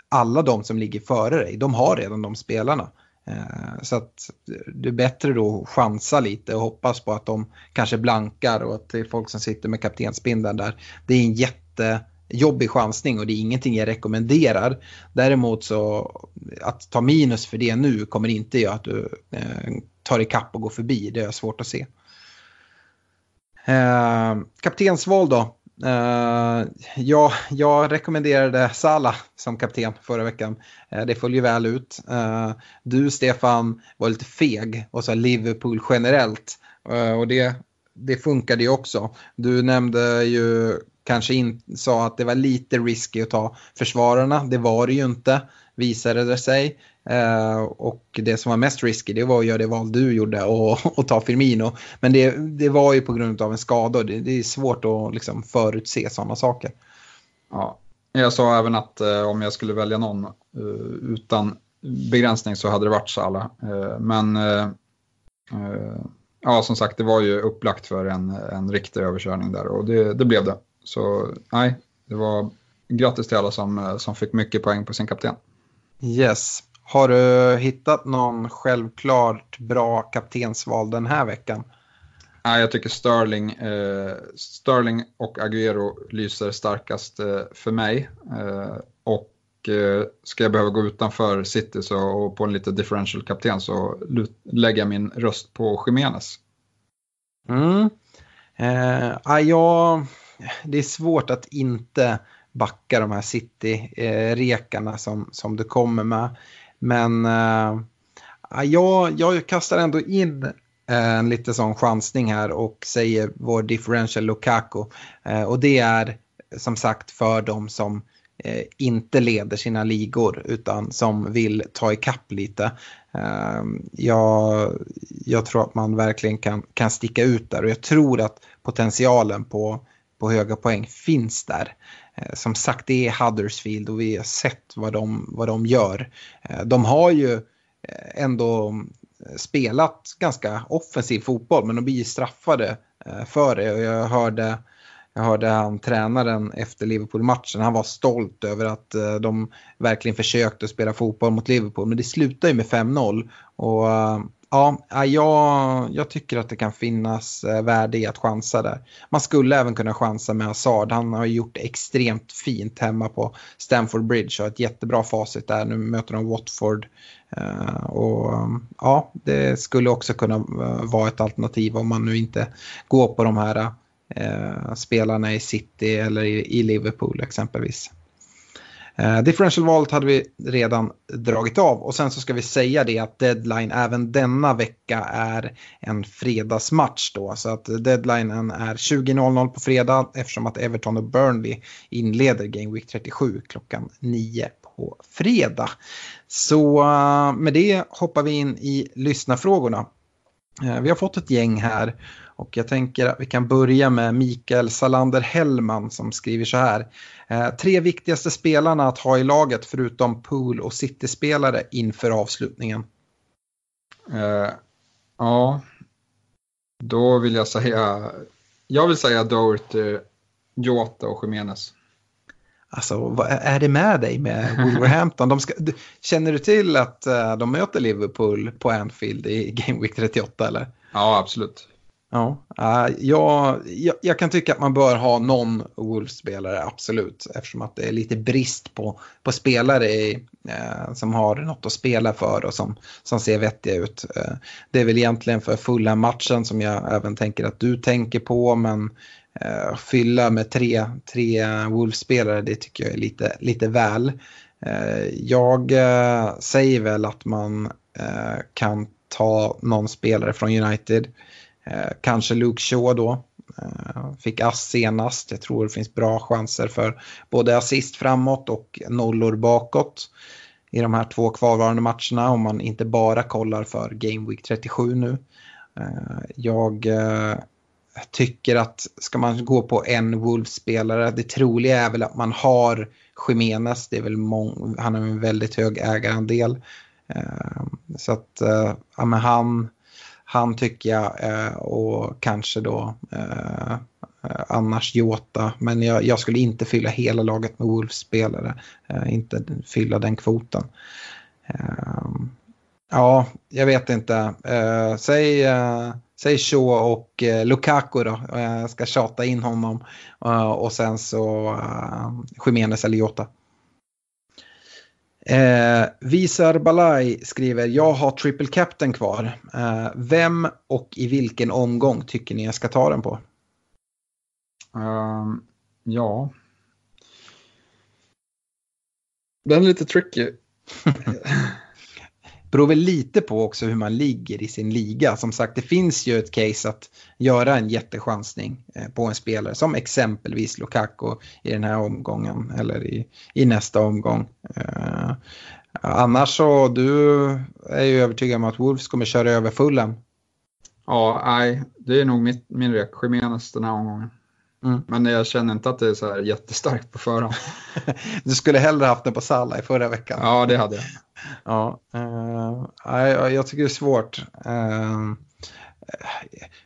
alla de som ligger före dig, de har redan de spelarna. Eh, så att det är bättre då att chansa lite och hoppas på att de kanske blankar och att det är folk som sitter med kaptensbindeln där. Det är en jättejobbig chansning och det är ingenting jag rekommenderar. Däremot så att ta minus för det nu kommer inte göra att du eh, tar ikapp och går förbi. Det är svårt att se. Eh, kaptensval då. Uh, ja, jag rekommenderade Sala som kapten förra veckan. Uh, det föll ju väl ut. Uh, du, Stefan, var lite feg och sa Liverpool generellt. och det, det funkade ju också. Du nämnde ju kanske in, sa att det var lite risky att ta försvararna. Det var det ju inte, visade det sig. Eh, och det som var mest risky det var att göra det val du gjorde och, (laughs) och ta Firmino. Men det, det var ju på grund av en skada och det, det är svårt att liksom förutse sådana saker. Ja, jag sa även att eh, om jag skulle välja någon eh, utan begränsning så hade det varit Salah. men ja, som sagt, det var ju upplagt för en, en riktig överkörning där och det, det blev det. Så nej, det var grattis till alla som, som fick mycket poäng på sin kapten. Yes. Har du hittat någon självklart bra kaptensval den här veckan? Nej, jag tycker Sterling, eh, Sterling och Agüero lyser starkast eh, för mig. Eh, och eh, ska jag behöva gå utanför City så, och på en lite differential kapten så lägger jag min röst på Jiménez. Mm. Eh, ja, det är svårt att inte backa de här City-rekarna som, som du kommer med. Men eh, jag, jag kastar ändå in eh, en lite sån chansning här och säger vår differential Lukaku. Eh, och det är som sagt för de som inte leder sina ligor utan som vill ta ikapp lite. Jag, jag, tror att man verkligen kan, kan sticka ut där och jag tror att potentialen på, på höga poäng finns där. Eh, som sagt, det är Huddersfield och vi har sett vad de, vad de gör. Eh, de har ju eh, ändå spelat ganska offensiv fotboll men de blir straffade för det. Och jag hörde, jag hörde han tränaren efter Liverpool-matchen, han var stolt över att de verkligen försökte spela fotboll mot Liverpool. Men det slutar ju med 5-0. Och Ja, jag, jag tycker att det kan finnas eh, värde i att chansa där. Man skulle även kunna chansa med Hazard. Han har gjort extremt fint hemma på Stamford Bridge och ett jättebra facit där. Nu möter de Watford. Eh, och ja, det skulle också kunna eh, vara ett alternativ om man nu inte går på de här spelarna i City eller i Liverpool exempelvis. Eh, differential valet hade vi redan dragit av och sen så ska vi säga det att deadline även denna vecka är en fredagsmatch då. Så att deadlinen är 20.00 på fredag eftersom att Everton och Burnley inleder Game Week 37 klockan 9 på fredag. Så eh, med det hoppar vi in i lyssnarfrågorna. Eh, vi har fått ett gäng här och jag tänker att vi kan börja med Mikael Salander Hellman som skriver så här. Eh, tre viktigaste spelarna att ha i laget förutom pool och city-spelare inför avslutningen. Uh, ja, då vill jag säga, jag vill säga Doherty, Jota och Jiménez. Alltså vad är det med dig med Wolverhampton? Ska, känner du till att uh, de möter Liverpool på Anfield i Game Week 38 eller? Ja, absolut. Ja, jag, jag, jag, kan tycka att man bör ha någon Wolves-spelare, absolut. Eftersom att det är lite brist på, på spelare i, eh, som har något att spela för och som, som ser vettiga ut. Eh, det är väl egentligen för fulla matchen som jag även tänker att du tänker på. Men eh, fylla med tre, tre Wolves-spelare, det tycker jag är lite, lite väl. Eh, jag eh, säger väl att man eh, kan ta någon spelare från United. Eh, kanske Luke Shaw då. Eh, fick ass senast. Jag tror det finns bra chanser för både assist framåt och nollor bakåt i de här två kvarvarande matcherna om man inte bara kollar för Game Week 37 nu. Eh, jag tycker att ska man gå på en Wolves-spelare, det troliga är väl att man har Jiménez, det är väl han har en väldigt hög ägarandel. Så att ja, men han, han tycker jag eh, och kanske då eh, eh, annars Jota. Men jag, jag, skulle inte fylla hela laget med Wolves-spelare. Eh, inte fylla den kvoten. Ehm, ja, jag vet inte. Eh, säg, eh, säg Shaw och Lukaku då. Jag ska tjata in honom. och sen så uh, Jiménez eller Jota. Eh, Visar Balai skriver, jag har triple captain kvar. Eh, vem och i vilken omgång tycker ni jag ska ta den på? Um, ja. Den är lite tricky. (laughs) beror väl lite på också hur man ligger i sin liga. Som sagt, det finns ju ett case att göra en jättechansning eh, på en spelare som exempelvis Lukaku i den här omgången eller i, i nästa omgång. Uh, annars så, du är ju övertygad om att Wolves kommer köra över fullen. Ja, nej, det är nog mitt, min rek, Jiménez den här omgången. Mm. Men jag känner inte att det är så här jättestarkt på förhand. (laughs) du skulle hellre haft den på Salla i förra veckan. Ja, det hade jag. Ja, uh, jag, jag tycker det är svårt. Uh,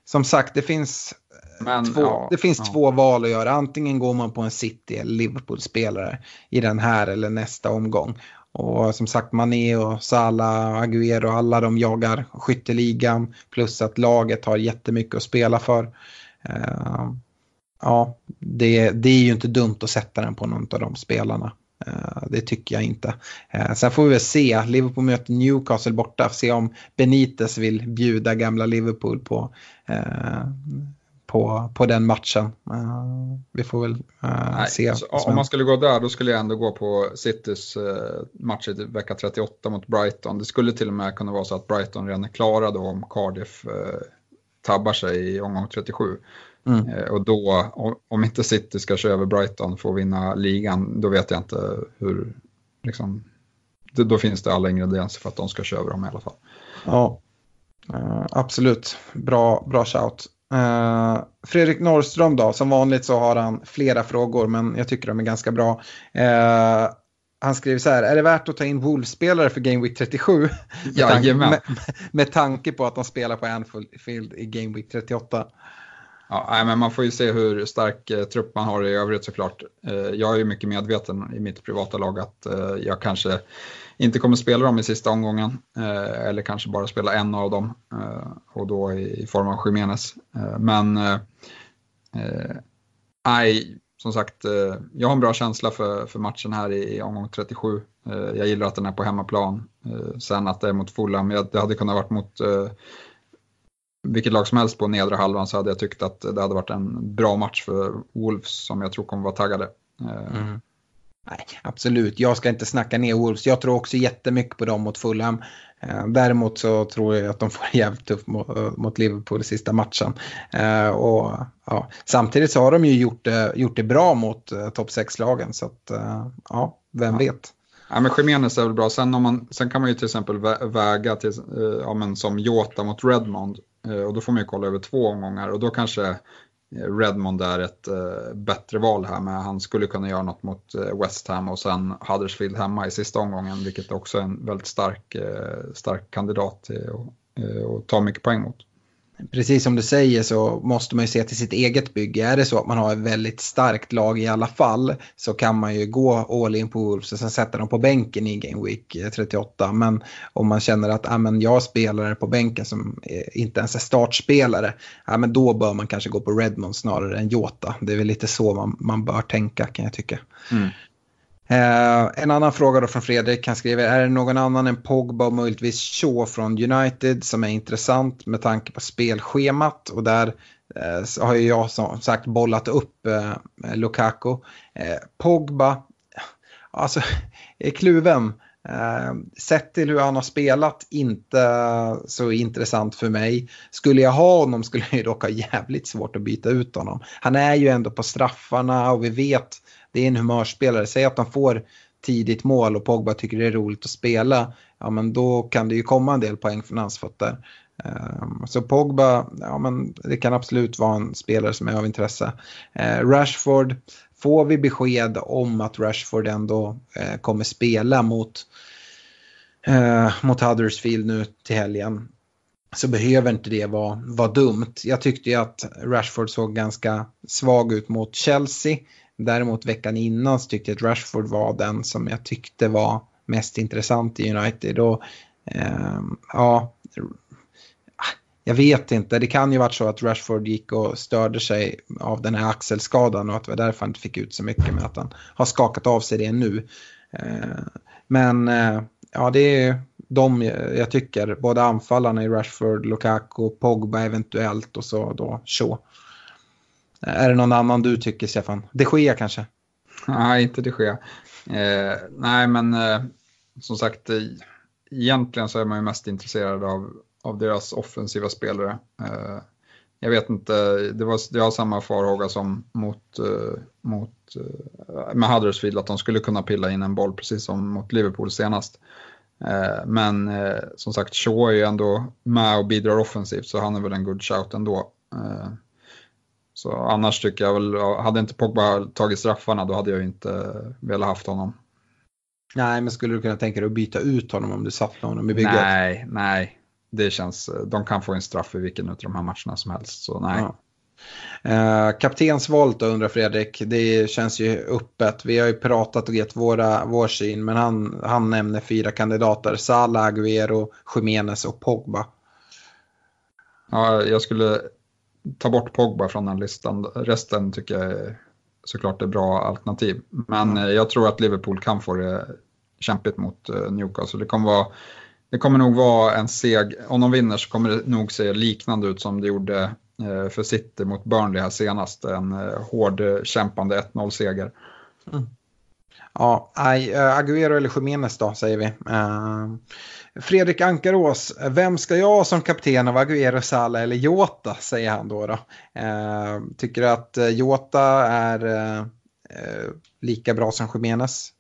som sagt, det finns, Men, två, ja, det finns ja. två val att göra. Antingen går man på en City eller Liverpool-spelare i den här eller nästa omgång. Och som sagt, Mané och Salah, Aguero, alla de jagar skytteligan. Plus att laget har jättemycket att spela för. Uh, ja, det, det är ju inte dumt att sätta den på någon av de spelarna. Eh, det tycker jag inte. Eh, sen får vi väl se. Liverpool möter Newcastle borta. Se om Benitez vill bjuda gamla Liverpool på, eh, på, på den matchen. Vi får väl Nej, se. om man skulle gå där då skulle jag ändå gå på Citys match i vecka 38 mot Brighton. Det skulle till och med kunna vara så att Brighton redan är klara då om Cardiff tabbar sig i omgång 37. Mm. Eh, och då, om inte City ska köra över Brighton för att vinna ligan, då vet jag inte hur, liksom, då finns det alla ingredienser för att de ska köra över dem i alla fall. Ja, uh, absolut. Bra, bra shout. Uh, Fredrik Norrström då, som vanligt så har han flera frågor men jag tycker de är ganska bra. Han skriver så här, är det värt att ta in Wolves-spelare för Game Week 37? (laughs) med, tanke, med, med, tanke på att de spelar på Anfield i Game Week 38. Ja, men man får ju se hur stark eh, trupp man har i övrigt såklart. Eh, jag är ju mycket medveten i mitt privata lag att eh, jag kanske inte kommer spela dem i sista omgången eh, eller kanske bara spela en av dem eh, och då i, i, form av Jiménez. Eh, men eh, eh, nej, som sagt, eh, jag har en bra känsla för, för matchen här i, i omgång 37. jag gillar att den är på hemmaplan. sen att det är mot Fulham, det hade kunnat varit mot vilket lag som helst på nedre halvan så hade jag tyckt att det hade varit en bra match för Wolves som jag tror kommer vara taggade. Eh, mm. Nej, absolut, jag ska inte snacka ner Wolves. Jag tror också jättemycket på dem mot Fulham. Eh, däremot så tror jag att de får jävligt tufft mot Liverpool i sista matchen. Eh, och, ja, samtidigt så har de ju gjort det, gjort det bra mot topp 6-lagen. Så att, ja, vem ja. vet. Ja, men Jimenez är väl bra. Sen, om man, sen kan man ju till exempel väga till, eh, ja, men som Jota mot Redmond. Eh, och då får man ju kolla över två omgångar och då kanske eh, Redmond är ett bättre val här, men han skulle kunna göra något mot West Ham och sen Huddersfield hemma i sista omgången, vilket också är en väldigt stark, stark kandidat att ta mycket poäng mot precis som du säger så måste man ju se till sitt eget bygge. Är det så att man har ett väldigt starkt lag i alla fall så kan man ju gå all in på Wolves och sen sätta dem på bänken i Game Week eh, 38. Men om man känner att ah, men jag spelar på bänken som eh, inte ens är startspelare, ah, men då bör man kanske gå på Redmond snarare än Jota. Det är väl lite så man, man bör tänka kan jag tycka. Mm. Eh, en annan fråga då från Fredrik, han skriver, är det någon annan än Pogba och möjligtvis Shaw från United som är intressant med tanke på spelschemat? Och där eh, har ju jag som sagt bollat upp eh, Lukaku. Eh, Pogba, alltså, är kluven. Eh, sett till hur han har spelat, inte så intressant för mig. Skulle jag ha honom skulle jag dock ha jävligt svårt att byta ut honom. Han är ju ändå på straffarna och vi vet det är en humörspelare. Säg att de får tidigt mål och Pogba tycker det är roligt att spela. Ja men då kan det ju komma en del poäng från hans fötter. Ehm, så Pogba, ja men det kan absolut vara en spelare som är av intresse. Ehm, Rashford, får vi besked om att Rashford ändå eh, kommer spela mot, eh, mot Huddersfield nu till helgen så behöver inte det vara, vara dumt. Jag tyckte ju att Rashford såg ganska svag ut mot Chelsea. Däremot veckan innan så tyckte jag att Rashford var den som jag tyckte var mest intressant i United. Och, eh, ja, jag vet inte, det kan ju varit så att Rashford gick och störde sig av den här axelskadan och att det var därför han inte fick ut så mycket men att han har skakat av sig det nu. Eh, men eh, ja, det är de jag tycker, både anfallarna i Rashford, Lukaku, Pogba eventuellt och så då Shaw. Är det någon annan du tycker, Stefan? De Gea kanske? Nej, inte de Gea. Eh, nej, men eh, som sagt, eh, egentligen så är man ju mest intresserad av, av deras offensiva spelare. Eh, jag vet inte, det var, jag har samma farhåga som mot, uh, mot eh, med Huddersfield att de skulle kunna pilla in en boll precis som mot Liverpool senast. Eh, men som sagt, Shaw är ju ändå med och bidrar offensivt så han är väl en good shout ändå så annars tycker jag väl, hade inte Pogba tagit straffarna då hade jag inte velat haft honom. Nej, men skulle du kunna tänka dig att byta ut honom om du satte honom i bygget? Nej, nej det känns, de kan få en straff i vilken av de här matcherna som helst. Så nej. Ja. Eh, kaptensvalet då undrar Fredrik, det känns ju öppet. Vi har ju pratat och gett våra, vår syn, men han, han nämner fyra kandidater. Salah, Aguero, Jiménez och Pogba. Ja, jag skulle ta bort Pogba från den listan. Resten tycker jag är såklart är bra alternativ. Men mm. jag tror att Liverpool kan få det kämpigt mot eh, Newcastle. Det kommer vara det kommer nog vara en seg, om de vinner så kommer det nog se liknande ut som det gjorde eh, för City mot Burnley här senast. En eh, hård kämpande 1-0-seger. Mm. Ja, eh, Aguero eller Jiménez då säger vi. Fredrik Ankarås, vem ska jag som kapten av Aguero, Sala eller Jota säger han då. då. Eh, tycker du att eh, Jota är eh, lika bra som Jiménez?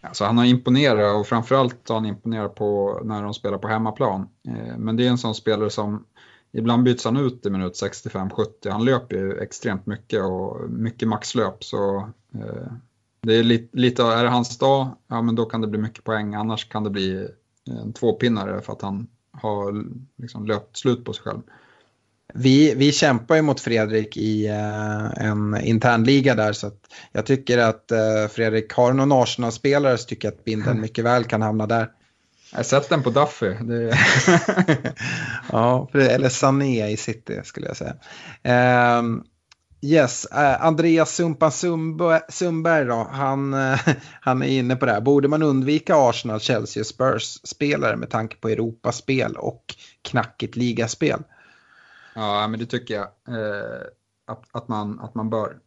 Alltså han har imponerat och framförallt har han imponerat på när de spelar på hemmaplan. Eh, men det är en sån spelare som ibland byts han ut i minut 65-70. Han löper ju extremt mycket och mycket maxlöp. Så eh, det är lite, lite, är det hans dag, ja men då kan det bli mycket poäng. Annars kan det bli en tvåpinnare för att han har liksom löpt slut på sig själv. Vi, vi kämpar ju mot Fredrik i uh, en internliga där så att jag tycker att uh, Fredrik har någon Arsenal-spelare så tycker jag att binden (laughs) mycket väl kan hamna där. Jag sett den på Duffy. Det... (laughs) ja, eller Sané i City skulle jag säga. Uh, yes, uh, Andreas Sumpan Sundberg då, han, uh, (laughs) han är inne på det här. Borde man undvika Arsenal, Chelsea och Spurs-spelare med tanke på Europaspel och knackigt ligaspel? Ja, men det tycker jag uh, att, att, man, att man bör.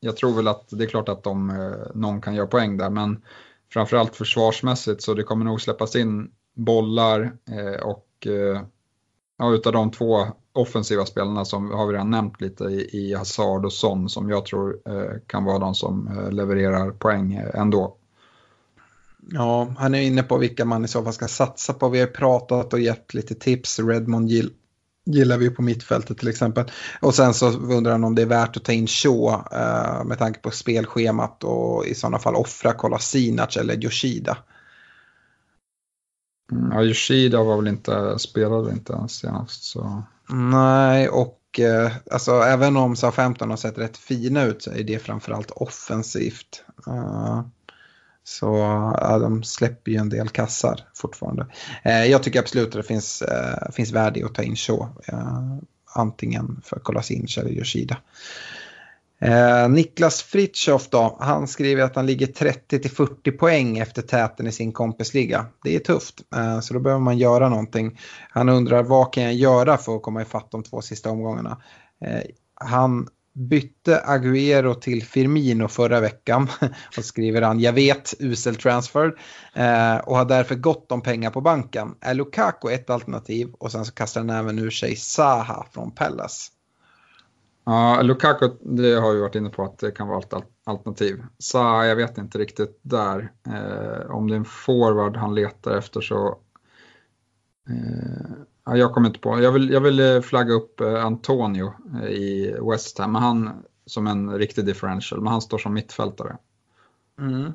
Jag tror väl att det är klart att de, någon kan göra poäng där, men framförallt försvarsmässigt så det kommer nog släppas in bollar och ja, utav de två offensiva spelarna som har vi redan nämnt lite i, i Hazard och Son som jag tror eh, kan vara de som eh, levererar poäng eh, ändå. Ja, han är inne på vilka man i så fall ska satsa på. Vi har pratat och gett lite tips. Redmond Gill gillar vi på mittfältet till exempel. Och sen så undrar han om det är värt att ta in Shaw eh, med tanke på spelschemat och i sådana fall offra Kolasinac eller Yoshida. Mm, ja, Yoshida var väl inte, spelade inte ens senast. Så. Nej, och eh, alltså även om SA-15 har sett rätt fina ut så är det framförallt offensivt. Uh, så ja, de släpper ju en del kassar fortfarande. Eh, jag tycker absolut att det finns, eh, finns värde i att ta in så. Eh, antingen för Kolasinac eller Yoshida. Eh, Niklas Fritjof då, han skriver att han ligger 30-40 poäng efter täten i sin kompisliga. Det är tufft, eh, så då behöver man göra någonting. Han undrar vad kan jag göra för att komma ifatt de två sista omgångarna. Eh, han bytte Agüero till Firmino förra veckan (laughs) och skriver han jag vet usel transfer eh, och har därför gott om pengar på banken. Är Lukaku ett alternativ och sen så kastar han även ur sig Saha från Pallas. Ja, Lukaku, det har vi varit inne på att det kan vara ett alternativ. Sa, jag vet inte riktigt där. Eh, om det är en forward han letar efter så eh, Ja, jag kommer inte på. Jag vill, jag vill eh, flagga upp eh, Antonio eh, i West Ham, men han som en riktig differential, men han står som mittfältare. Mm.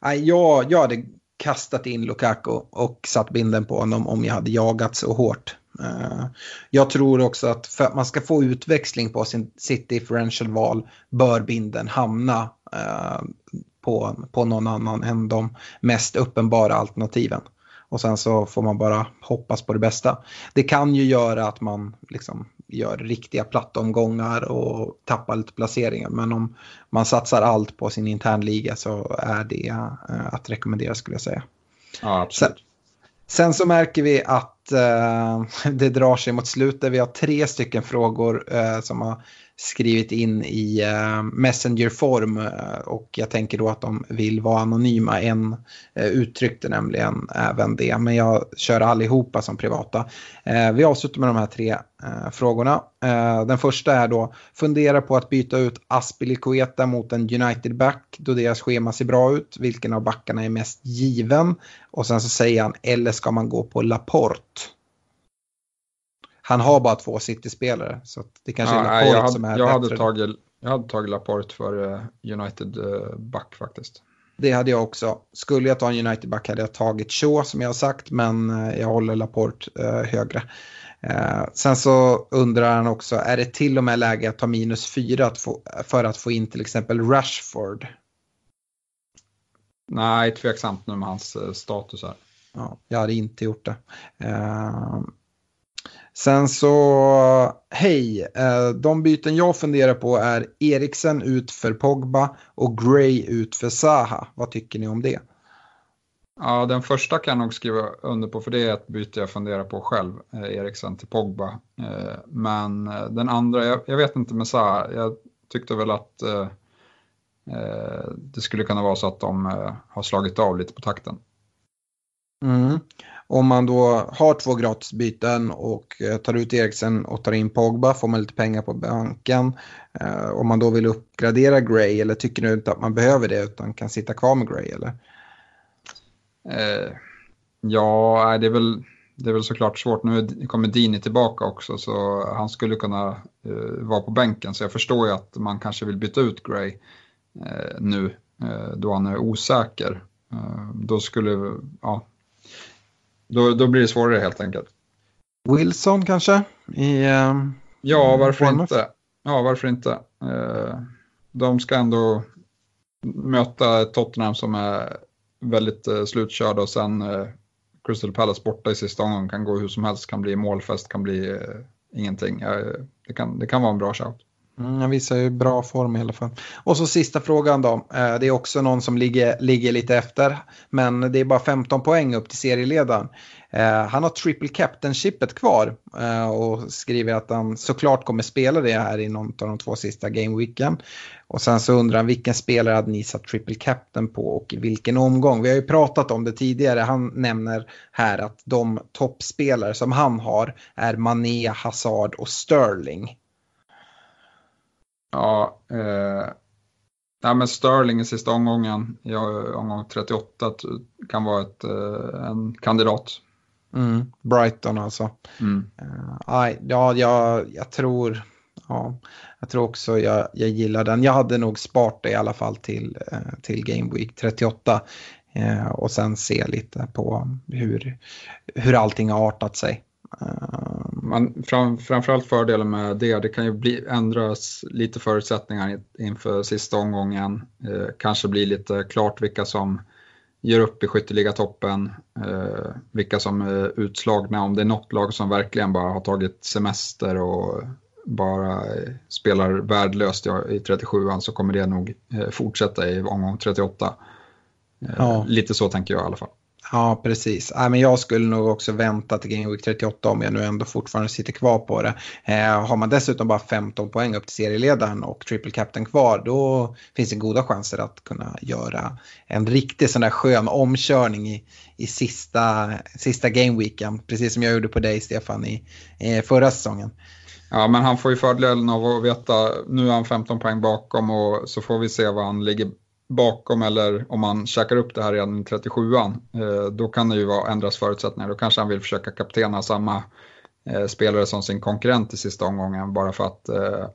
Jag, jag hade kastat in Lukaku och satt binden på honom om jag hade jagat så hårt. Eh, jag tror också att för att man ska få utväxling på sin, sitt differential-val bör binden hamna eh, på, på någon annan än de mest uppenbara alternativen. Och sen så får man bara hoppas på det bästa. Det kan ju göra att man liksom gör riktiga plattomgångar och tappar lite placeringar. Men om man satsar allt på sin internliga så är det eh, att rekommendera skulle jag säga. Ja, absolut. Sen, sen så märker vi att eh, (laughs) det drar sig mot slutet. Vi har tre stycken frågor eh, som har skrivit in i eh, Messengerform Messenger-form och jag tänker då att de vill vara anonyma. En eh, uttryckte nämligen även det, men jag kör allihopa som privata. vi avslutar med de här tre frågorna. den första är då, fundera på att byta ut Aspilicueta mot en United-back då deras schema ser bra ut. Vilken av backarna är mest given? Och sen så säger han, eller ska man gå på Laporte? Han har bara två City-spelare. Så det kanske ja, är Laporte hade, som är jag bättre. Hade tagit, jag hade tagit Laporte för uh, United uh, back faktiskt. Det hade jag också. Skulle jag ta en United-back hade jag tagit Shaw som jag har sagt, men uh, jag håller Laporte högre. sen så undrar han också, är det till och med läge att ta minus fyra att få, för att få in till exempel Rashford? Nej, tveksamt nu med hans status här. Ja, jag hade inte gjort det. Sen så, hej, eh, de byten jag funderar på är Eriksen ut för Pogba och Gray ut för Saha. Vad tycker ni om det? Ja, den första kan jag nog skriva under på för det är ett byte jag funderar på själv, eh, Eriksen till Pogba. Eh, men den andra, jag, vet inte med Saha, jag tyckte väl att det skulle kunna vara så att de har slagit av lite på takten. Mm. Om man då har två gratisbyten och eh, tar ut Eriksen och tar in Pogba får man lite pengar på banken. Eh, om man då vill uppgradera Gray eller tycker du inte att man behöver det utan kan sitta kvar med Gray eller? Eh, ja, det är, väl, det är väl såklart svårt. Nu kommer Dini tillbaka också så han skulle kunna vara på bänken så jag förstår ju att man kanske vill byta ut Gray nu då han är osäker. då skulle, ja, då, då blir det svårare helt enkelt. Wilson kanske? I, uh, ja, varför inte? Ja, varför inte? Uh, de ska ändå möta Tottenham som är väldigt uh, slutkörda och sen uh, Crystal Palace borta i sista omgången kan gå hur som helst, kan bli målfest, kan bli ingenting. det, kan, det kan vara en bra shout. Mm, han visar ju bra form i alla fall. Och så sista frågan då. Eh, det är också någon som ligger, ligger lite efter. Men det är bara 15 poäng upp till serieledaren. Eh, han har triple captainshipet kvar eh, och skriver att han såklart kommer spela det här i någon av de två sista gameweeken. Och sen så undrar han vilken spelare hade ni satt triple captain på och i vilken omgång? Vi har ju pratat om det tidigare. Han nämner här att de toppspelare som han har är Mané, Hazard och Sterling. Ja, eh, ja men Sterling i sista omgången, ja, omgång 38, kan vara ett, eh, en kandidat. Mm, Brighton alltså. Mm. Uh, ja, jag, jag tror... Ja, jag tror också jag, jag gillar den. Jag hade nog sparat det i alla fall till, uh, till Game Week 38. Uh, och sen se lite på hur, hur allting har artat sig. Man, fram, framförallt fördelen med det, det kan ju bli, ändras lite förutsättningar inför sista omgången. Eh, kanske bli lite klart vilka som ger upp i skytteligatoppen, eh, vilka som är utslagna, om det är något lag som verkligen bara har tagit semester och bara spelar värdelöst i 37an så kommer det nog eh, fortsätta i omgång 38. Eh, ja. Lite så tänker jag i alla fall. Ja, precis. Ja, men jag skulle nog också vänta till Game Week 38 om jag nu ändå fortfarande sitter kvar på det. Eh, har man dessutom bara 15 poäng upp till serieledaren och triple captain kvar då finns det goda chanser att kunna göra en riktig sån där skön omkörning i, i sista, sista gameweeken. Precis som jag gjorde på dig Stefan i, i förra säsongen. Ja, men han får ju fördelen av att veta, nu är han 15 poäng bakom och så får vi se vad han ligger bakom eller om man käkar upp det här redan i 37an, eh, då kan det ju vara, ändras förutsättningar. Då kanske han vill försöka kaptena samma eh, spelare som sin konkurrent i sista omgången bara för att eh,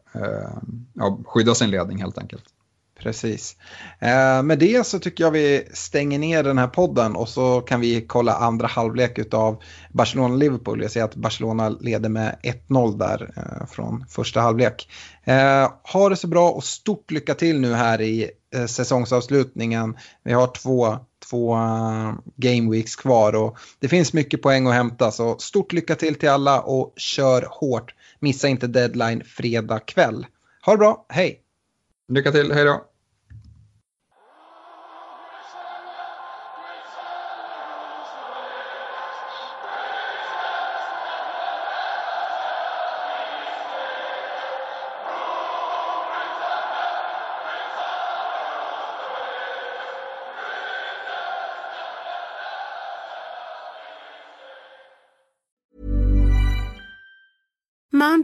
ja, skydda sin ledning helt enkelt. Precis. Eh, med det så tycker jag vi stänger ner den här podden och så kan vi kolla andra halvlek av Barcelona-Liverpool. Jag ser att Barcelona leder med 1-0 där eh, från första halvlek. Eh, ha det så bra och stort lycka till nu här i eh, säsongsavslutningen. Vi har två, två uh, game weeks kvar och det finns mycket poäng att hämta. Så stort lycka till till alla och kör hårt. Missa inte deadline fredag kväll. Ha det bra, hej! Lycka till, hej då!